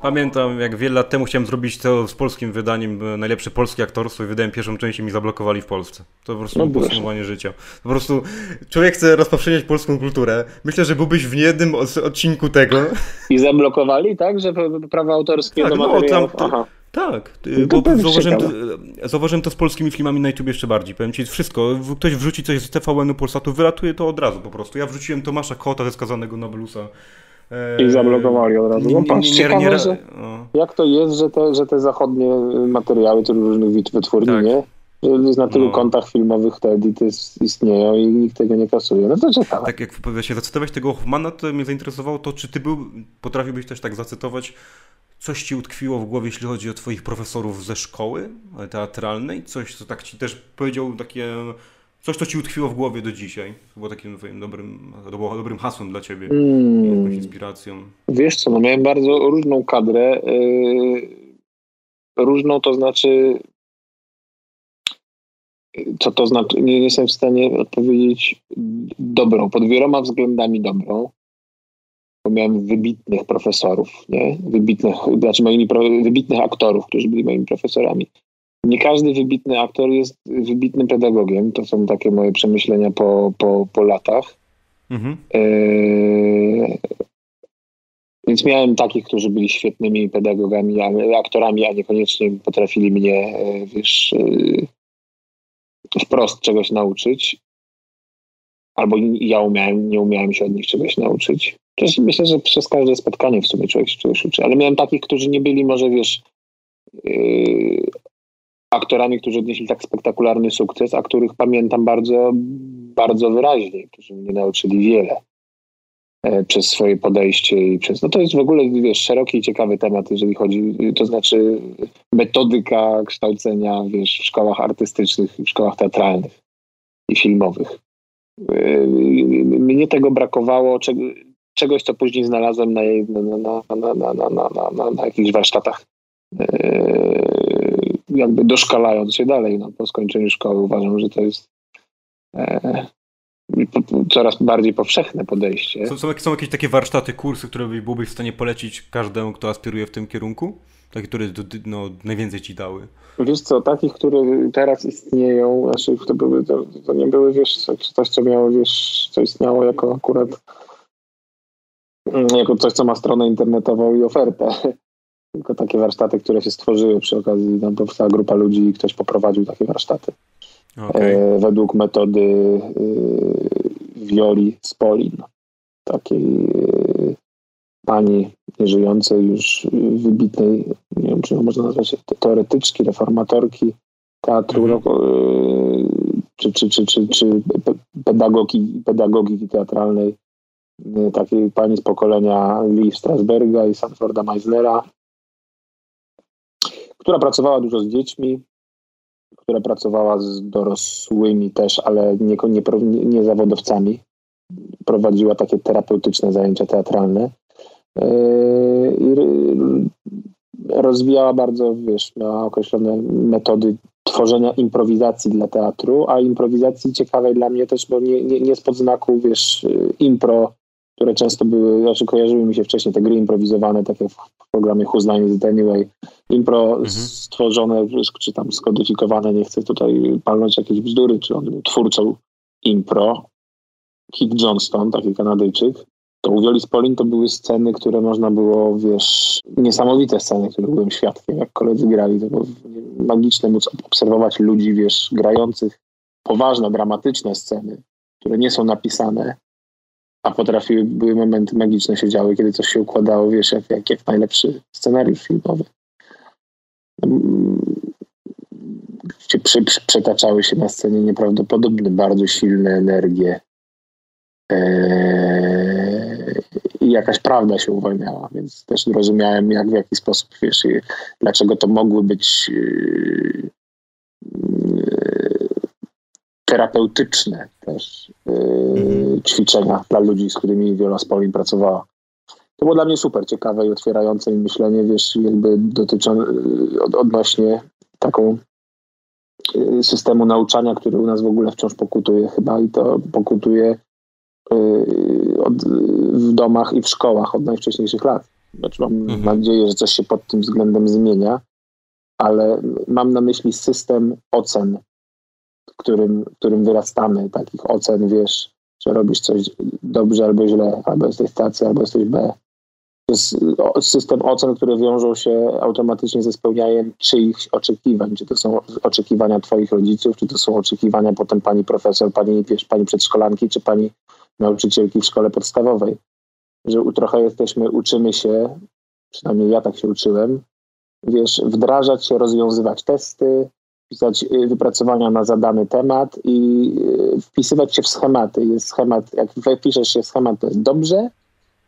Pamiętam, jak wiele lat temu chciałem zrobić to z polskim wydaniem, najlepsze polskie aktorstwo i wydałem pierwszą część i mi zablokowali w Polsce. To po prostu no podsumowanie życia. Po prostu człowiek chce rozpowszechniać polską kulturę. Myślę, że byłbyś w jednym odcinku tego. I zablokowali, tak? Że prawa autorskie tak, do no, materiałów? Tam, Aha. Tak, no bo zauważyłem to, zauważyłem to z polskimi filmami na YouTube jeszcze bardziej. Powiem ci, wszystko. Ktoś wrzuci coś z TVN-u Polsatu, wylatuje to od razu po prostu. Ja wrzuciłem Tomasza Kota ze skazanego Nobelusa i zablokowali od razu. No, patrz, nie, że, jak to jest, że te, że te zachodnie materiały tych różnych wytwórni, tak. nie? Na tylu no. kontach filmowych te edyty istnieją i nikt tego nie kasuje. No to ciekawe. Tak jak się zacytować tego Hoffmana, to mnie zainteresowało to, czy ty był, potrafiłbyś też tak zacytować, coś ci utkwiło w głowie, jeśli chodzi o twoich profesorów ze szkoły teatralnej? Coś, co tak ci też powiedział takie Coś, co ci utkwiło w głowie do dzisiaj. To było takim twoim dobrym, to było dobrym hasłem dla ciebie. Mm. Jakąś inspiracją. Wiesz co, no miałem bardzo różną kadrę. Yy, różną to znaczy co to znaczy? Nie jestem w stanie odpowiedzieć dobrą, pod wieloma względami dobrą. Bo miałem wybitnych profesorów, nie? Wybitnych, znaczy moimi, wybitnych aktorów, którzy byli moimi profesorami nie każdy wybitny aktor jest wybitnym pedagogiem. To są takie moje przemyślenia po, po, po latach. Mhm. Yy, więc miałem takich, którzy byli świetnymi pedagogami, aktorami, a niekoniecznie potrafili mnie, e, wiesz, e, wprost czegoś nauczyć. Albo ja umiałem, nie umiałem się od nich czegoś nauczyć. Też myślę, że przez każde spotkanie w sumie człowiek się czegoś uczy. Ale miałem takich, którzy nie byli może, wiesz, aktorami, którzy odnieśli tak spektakularny sukces, a których pamiętam bardzo, bardzo wyraźnie, którzy mnie nauczyli wiele. E, przez swoje podejście i przez. No to jest w ogóle, wiesz, szeroki i ciekawy temat, jeżeli chodzi, to znaczy metodyka kształcenia, wiesz, w szkołach artystycznych, w szkołach teatralnych i filmowych. E, mnie tego brakowało, czegoś, co później znalazłem na, na, na, na, na, na, na, na jakichś warsztatach. E, jakby doszkalając się dalej, no, po skończeniu szkoły uważam, że to jest coraz bardziej powszechne podejście. Są, są, są, jakieś takie warsztaty, kursy, które byłbyś w stanie polecić każdemu, kto aspiruje w tym kierunku? Takie, które no, najwięcej ci dały? Wiesz co, takich, które teraz istnieją, znaczy to, były, to, to nie były, wiesz, coś, co miało, wiesz, co istniało jako akurat mm, jako coś, co ma stronę internetową i ofertę. Tylko takie warsztaty, które się stworzyły przy okazji, no, powstała grupa ludzi i ktoś poprowadził takie warsztaty. Okay. E, według metody Violi e, Spolin, takiej e, pani nieżyjącej już wybitnej, nie wiem, czy można nazwać teoretyczki, reformatorki teatru, mm -hmm. czy, czy, czy, czy, czy pedagogiki, pedagogiki teatralnej, takiej pani z pokolenia Lee Strasberga i Sanforda Meisnera, która pracowała dużo z dziećmi, która pracowała z dorosłymi też, ale nie, nie, nie zawodowcami. Prowadziła takie terapeutyczne zajęcia teatralne. Yy, I rozwijała bardzo, wiesz, miała określone metody tworzenia improwizacji dla teatru, a improwizacji ciekawej dla mnie też, bo nie, nie, nie spod znaku, wiesz, impro które często były, znaczy kojarzyły mi się wcześniej te gry improwizowane, takie w programie Who's Line is it Anyway. Impro mhm. stworzone, czy tam skodyfikowane, nie chcę tutaj palnąć jakieś bzdury, czy on był twórcą impro. Kit Johnston, taki Kanadyjczyk. To u Violi Spolin to były sceny, które można było, wiesz, niesamowite sceny, które byłem świadkiem, jak koledzy grali. To było magiczne móc obserwować ludzi, wiesz, grających poważne, dramatyczne sceny, które nie są napisane, a potrafiły, były momenty magiczne się działy, kiedy coś się układało, wiesz, jak, jak, jak najlepszy scenariusz filmowy. Gdzie przy, przy, przetaczały się na scenie nieprawdopodobne, bardzo silne energie. Eee, I jakaś prawda się uwalniała, więc też rozumiałem, jak w jaki sposób, wiesz, dlaczego to mogły być yy, terapeutyczne też yy, ćwiczenia dla ludzi, z którymi Viola Spolin pracowała. To było dla mnie super ciekawe i otwierające mi myślenie, wiesz, jakby dotyczące, od, odnośnie taką yy, systemu nauczania, który u nas w ogóle wciąż pokutuje chyba i to pokutuje yy, od, w domach i w szkołach od najwcześniejszych lat. Znaczy mam mhm. nadzieję, że coś się pod tym względem zmienia, ale mam na myśli system ocen którym, którym wyrastamy, takich ocen, wiesz, że robisz coś dobrze albo źle, albo jesteś tacy, albo jesteś B. To jest system ocen, które wiążą się automatycznie ze spełnianiem czyichś oczekiwań. Czy to są oczekiwania twoich rodziców, czy to są oczekiwania potem pani profesor, pani, pani przedszkolanki, czy pani nauczycielki w szkole podstawowej. Że trochę jesteśmy, uczymy się, przynajmniej ja tak się uczyłem, wiesz, wdrażać się, rozwiązywać testy, pisać y, wypracowania na zadany temat i y, wpisywać się w schematy. Jest schemat, jak wpiszesz się w schemat, to jest dobrze,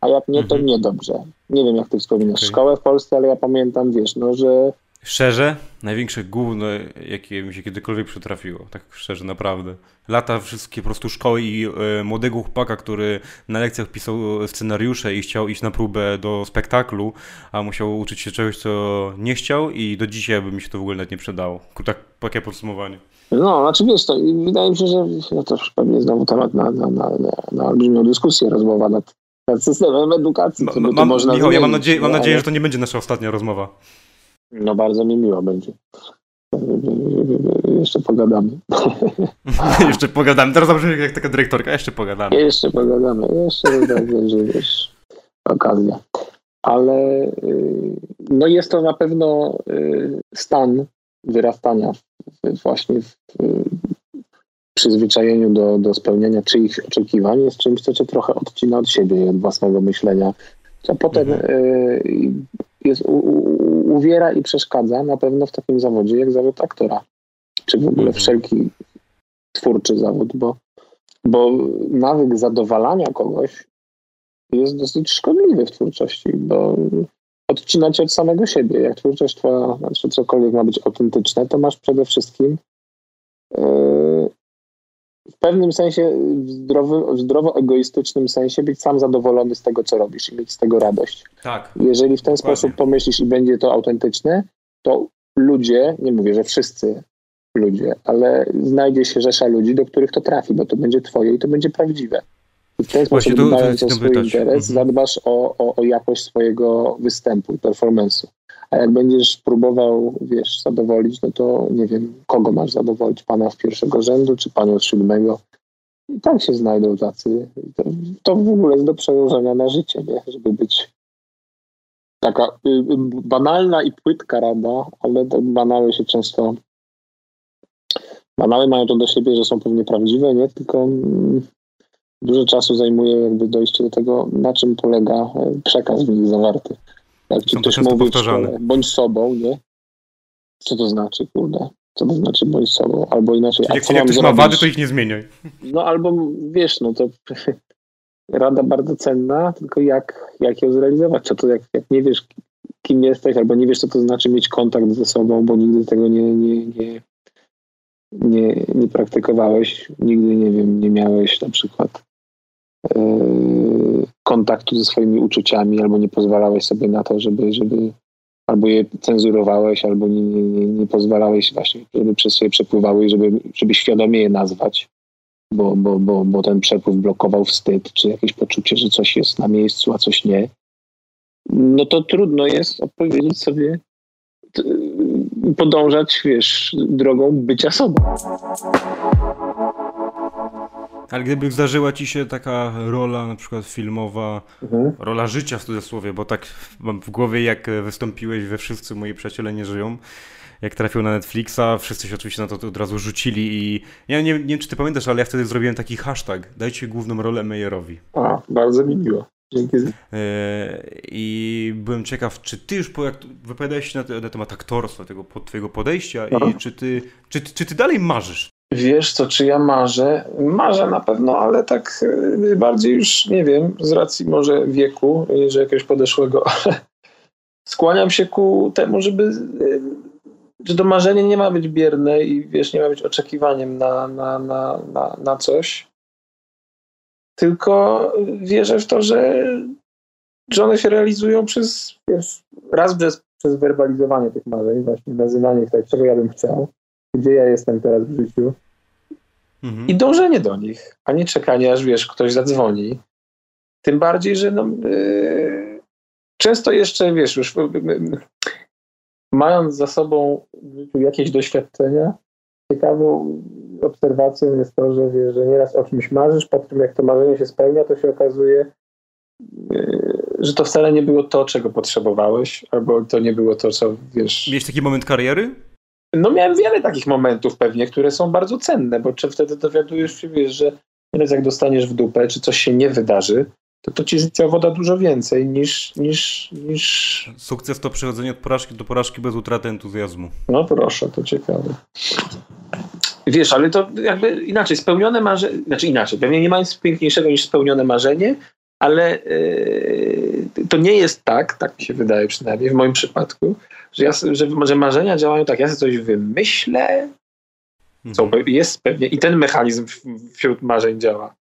a jak nie, to mhm. niedobrze. Nie wiem, jak ty wspominasz okay. szkołę w Polsce, ale ja pamiętam, wiesz, no, że Szczerze, największe gówno, jakie mi się kiedykolwiek przytrafiło. Tak szczerze, naprawdę. Lata wszystkie po prostu szkoły i y, młodego chłopaka, który na lekcjach pisał scenariusze i chciał iść na próbę do spektaklu, a musiał uczyć się czegoś, co nie chciał i do dzisiaj by mi się to w ogóle nawet nie przydało. Tak, takie podsumowanie. No, znaczy wiesz, to wydaje mi się, że no to pewnie znowu temat na, na, na, na olbrzymią dyskusję, rozmowa nad, nad systemem edukacji. No, mam, można Michał, ja mam nadzieję, mam nadzieję, że to nie będzie nasza ostatnia rozmowa. No bardzo mi miło będzie. Jeszcze pogadamy. jeszcze pogadamy. Teraz zabrzmi jak taka dyrektorka. Jeszcze pogadamy. Jeszcze pogadamy. Jeszcze tak, że wiesz, okazja. Ale y, no jest to na pewno y, stan wyrastania właśnie w przyzwyczajeniu do, do spełniania czyichś oczekiwań jest czymś, co cię trochę odcina od siebie i od własnego myślenia. A potem mhm. y, jest, u, u, uwiera i przeszkadza na pewno w takim zawodzie jak zawód aktora. Czy w ogóle mhm. wszelki twórczy zawód, bo, bo nawyk zadowalania kogoś jest dosyć szkodliwy w twórczości, bo odcina cię od samego siebie. Jak twórczość twoja, znaczy cokolwiek ma być autentyczne, to masz przede wszystkim w pewnym sensie, w, zdrowy, w zdrowo egoistycznym sensie, być sam zadowolony z tego, co robisz i mieć z tego radość. Tak. Jeżeli w ten dokładnie. sposób pomyślisz i będzie to autentyczne, to ludzie, nie mówię, że wszyscy ludzie, ale znajdzie się rzesza ludzi, do których to trafi, bo to będzie twoje i to będzie prawdziwe. I w ten sposób, dbając o swój interes, mhm. zadbasz o, o, o jakość swojego występu, performance'u. A jak będziesz próbował, wiesz, zadowolić, no to nie wiem, kogo masz zadowolić, pana z pierwszego rzędu, czy panią z siódmego. I tak się znajdą tacy. To, to w ogóle jest do przełożenia na życie, nie? Żeby być taka y, y, banalna i płytka rada, ale te banały się często banały mają to do siebie, że są pewnie prawdziwe, nie? Tylko mm, dużo czasu zajmuje jakby dojście do tego, na czym polega e, przekaz w nich zawarty. Jak ci ktoś mówi bądź sobą, nie? Co to znaczy, kurde? Co to znaczy bądź sobą? Albo inaczej, Czyli jak, jak ktoś ma wady, to ich nie zmieniaj. No albo, wiesz, no to rada bardzo cenna, tylko jak, jak ją zrealizować? Co to jak, jak nie wiesz, kim jesteś, albo nie wiesz, co to znaczy mieć kontakt ze sobą, bo nigdy tego nie, nie, nie, nie, nie praktykowałeś, nigdy, nie wiem, nie miałeś na przykład kontaktu ze swoimi uczuciami, albo nie pozwalałeś sobie na to, żeby, żeby albo je cenzurowałeś, albo nie, nie, nie pozwalałeś właśnie, żeby przez siebie przepływały, żeby, żeby świadomie je nazwać, bo, bo, bo, bo ten przepływ blokował wstyd, czy jakieś poczucie, że coś jest na miejscu, a coś nie, no to trudno jest odpowiedzieć sobie, podążać, wiesz, drogą bycia sobą. Ale gdyby zdarzyła ci się taka rola, na przykład filmowa, mhm. rola życia w cudzysłowie, bo tak mam w głowie, jak wystąpiłeś we Wszyscy moi przyjaciele nie żyją, jak trafił na Netflixa, wszyscy się oczywiście na to od razu rzucili i ja nie, nie wiem, czy ty pamiętasz, ale ja wtedy zrobiłem taki hashtag, dajcie główną rolę Meyerowi. A, bardzo mi miło. Dzięki. E, I byłem ciekaw, czy ty już po, jak wypowiadałeś się na, na temat aktorstwa, tego twojego podejścia i czy ty, czy, czy ty dalej marzysz Wiesz co, czy ja marzę? Marzę na pewno, ale tak y, bardziej już, nie wiem, z racji może wieku, że jakiegoś podeszłego, ale skłaniam się ku temu, żeby, y, że to marzenie nie ma być bierne i wiesz, nie ma być oczekiwaniem na, na, na, na, na coś, tylko wierzę w to, że, że one się realizują przez, wiesz, raz przez, przez werbalizowanie tych marzeń, właśnie nazywanie ich tak, czego ja bym chciał, gdzie ja jestem teraz w życiu. Mhm. I dążenie do nich, a nie czekanie, aż wiesz, ktoś zadzwoni. Tym bardziej, że no, yy, często jeszcze, wiesz, już yy, mając za sobą jakieś doświadczenia, ciekawą obserwacją jest to, że wiesz, że nieraz o czymś marzysz, po tym jak to marzenie się spełnia, to się okazuje, yy, że to wcale nie było to, czego potrzebowałeś, albo to nie było to, co wiesz. Miałeś taki moment kariery? No miałem wiele takich momentów pewnie, które są bardzo cenne, bo czy wtedy dowiadujesz się, wiesz, że nieraz jak dostaniesz w dupę, czy coś się nie wydarzy, to to ci życiowo da dużo więcej niż, niż, niż... Sukces to przechodzenie od porażki do porażki bez utraty entuzjazmu. No proszę, to ciekawe. Wiesz, ale to jakby inaczej, spełnione marzenie, znaczy inaczej, pewnie nie ma nic piękniejszego niż spełnione marzenie, ale yy, to nie jest tak, tak mi się wydaje przynajmniej w moim przypadku, że, ja, że, że marzenia działają tak, ja sobie coś wymyślę, co mhm. jest pewnie, i ten mechanizm wśród marzeń działa.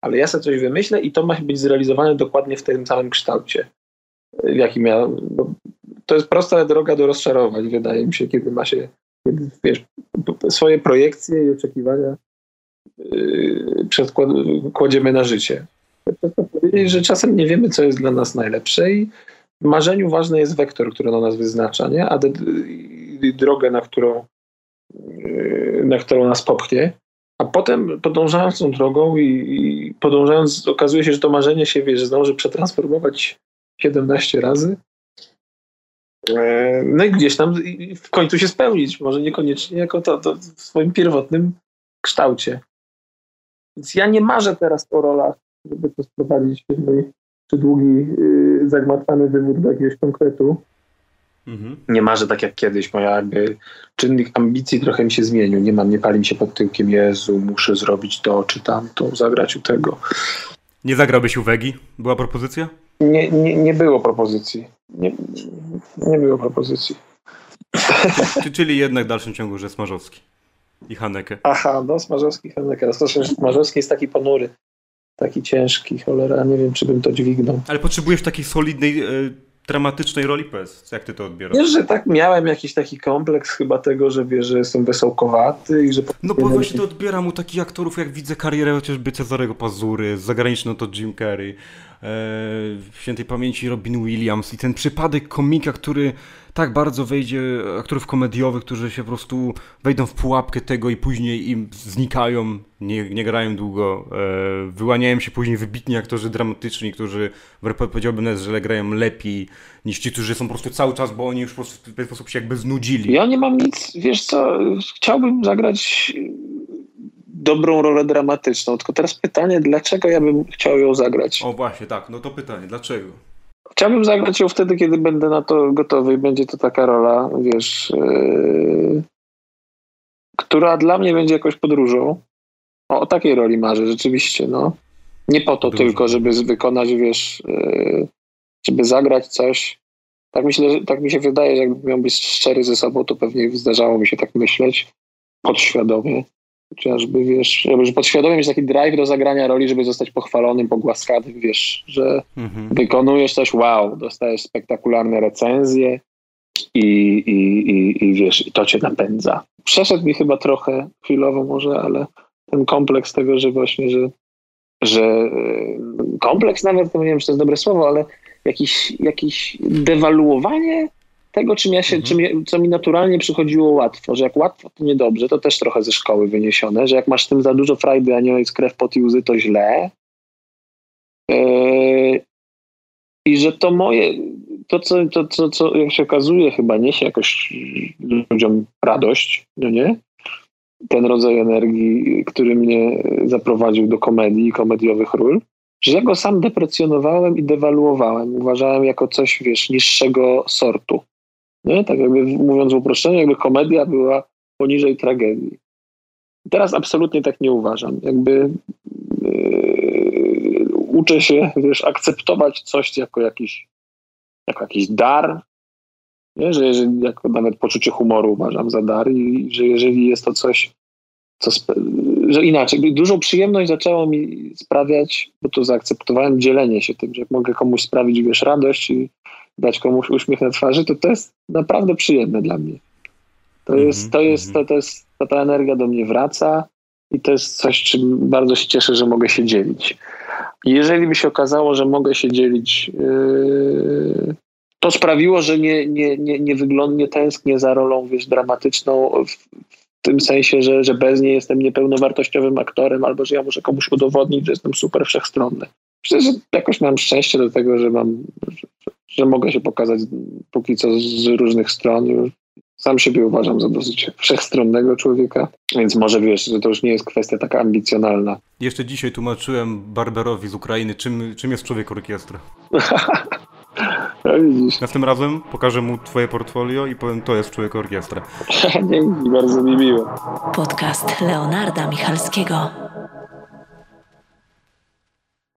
Ale ja sobie coś wymyślę i to ma być zrealizowane dokładnie w tym samym kształcie, w jakim ja. to jest prosta droga do rozczarowań, wydaje mi się, kiedy ma się kiedy, wiesz, swoje projekcje i oczekiwania yy, przedkładziemy na życie. Powiedzieć, że czasem nie wiemy, co jest dla nas najlepsze i w marzeniu ważny jest wektor, który na nas wyznacza, nie? a drogę, na którą yy, na którą nas popchnie. A potem podążając tą drogą i, podążając, okazuje się, że to marzenie się, wiesz, zdąży przetransformować 17 razy. E, no i gdzieś tam w końcu się spełnić, może niekoniecznie jako to, to w swoim pierwotnym kształcie. Więc ja nie marzę teraz o rolach, żeby to sprowadzić w mój przydługi, yy, zagmatwany wywód do jakiegoś konkretu. Mhm. Nie marzę tak jak kiedyś. Moja jakby czynnik ambicji trochę mi się zmienił. Nie mam, nie pali mi się pod tyłkiem, Jezu, muszę zrobić to czy tamto, zagrać u tego. Nie zagrałbyś u Wegi? Była propozycja? Nie, nie, nie było propozycji. Nie, nie było propozycji. Czyli jednak w dalszym ciągu, że Smarzowski i Haneke. Aha, no Smarzowski i Haneke. Smarzowski jest taki ponury, taki ciężki, cholera, nie wiem, czy bym to dźwignął. Ale potrzebujesz takiej solidnej, e, dramatycznej roli PS. Jak ty to odbierasz? Wiesz, że tak miałem jakiś taki kompleks chyba tego, że wiesz, że jestem wesołkowaty i że... No bo właśnie to odbieram u takich aktorów, jak widzę karierę chociażby Cezarego Pazury, zagraniczną to Jim Carrey, w świętej pamięci Robin Williams i ten przypadek komika, który tak bardzo wejdzie, aktorów komediowych, którzy się po prostu wejdą w pułapkę tego i później im znikają, nie, nie grają długo, e, wyłaniają się później wybitni aktorzy dramatyczni, którzy powiedziałbym nawet, że grają lepiej niż ci, którzy są po prostu cały czas, bo oni już po prostu w ten sposób się jakby znudzili. Ja nie mam nic, wiesz co, chciałbym zagrać dobrą rolę dramatyczną. Tylko teraz pytanie, dlaczego ja bym chciał ją zagrać? O właśnie, tak, no to pytanie, dlaczego? Chciałbym zagrać ją wtedy, kiedy będę na to gotowy i będzie to taka rola, wiesz, yy, która dla mnie będzie jakąś podróżą. O, o takiej roli marzę, rzeczywiście, no. Nie po to tylko, żeby wykonać, wiesz, yy, żeby zagrać coś. Tak, myślę, że, tak mi się wydaje, że jakbym miał być szczery ze sobą, to pewnie zdarzało mi się tak myśleć podświadomie. Chociażby, wiesz, żeby podświadomie mieć taki drive do zagrania roli, żeby zostać pochwalonym, pogłaskanym, wiesz, że mhm. wykonujesz coś, wow, dostajesz spektakularne recenzje i, i, i, i wiesz, i to cię napędza. Przeszedł mi chyba trochę chwilowo może, ale ten kompleks tego, że właśnie, że, że e, kompleks nawet, to nie wiem, czy to jest dobre słowo, ale jakiś, jakiś dewaluowanie tego, czym ja się, mhm. czym, co mi naturalnie przychodziło łatwo, że jak łatwo, to niedobrze, to też trochę ze szkoły wyniesione, że jak masz tym za dużo frajdy, a nie jest krew, pot i łzy, to źle. Yy, I że to moje, to co, to, to, co jak się okazuje, chyba niesie jakoś ludziom radość, no nie? Ten rodzaj energii, który mnie zaprowadził do komedii, komediowych ról, że ja go sam deprecjonowałem i dewaluowałem. Uważałem jako coś, wiesz, niższego sortu. Nie? Tak jakby mówiąc w uproszczeniu, jakby komedia była poniżej tragedii. Teraz absolutnie tak nie uważam. Jakby yy, uczę się, wiesz, akceptować coś jako jakiś, jako jakiś dar, nie? że jeżeli, jako nawet poczucie humoru uważam za dar i że jeżeli jest to coś, co, że inaczej, dużą przyjemność zaczęło mi sprawiać, bo to zaakceptowałem, dzielenie się tym, że mogę komuś sprawić, wiesz, radość i dać komuś uśmiech na twarzy, to to jest naprawdę przyjemne dla mnie. To mm -hmm, jest, to jest, to, to jest, to ta energia do mnie wraca i to jest coś, czym bardzo się cieszę, że mogę się dzielić. Jeżeli by się okazało, że mogę się dzielić, yy, to sprawiło, że nie, nie, nie, nie, wygląd, nie tęsknię za rolą wiesz, dramatyczną w, w tym sensie, że, że bez niej jestem niepełnowartościowym aktorem albo że ja muszę komuś udowodnić, że jestem super wszechstronny. Myślę, że jakoś mam szczęście do tego, że mam, że mogę się pokazać póki co z różnych stron. Sam siebie uważam za dosyć wszechstronnego człowieka, więc może wiesz, że to już nie jest kwestia taka ambicjonalna. Jeszcze dzisiaj tłumaczyłem Barberowi z Ukrainy, czym, czym jest człowiek orkiestra. No widzisz. Następnym razem pokażę mu twoje portfolio i powiem, to jest człowiek orkiestra. Dzięki, bardzo mi miło. Podcast Leonarda Michalskiego.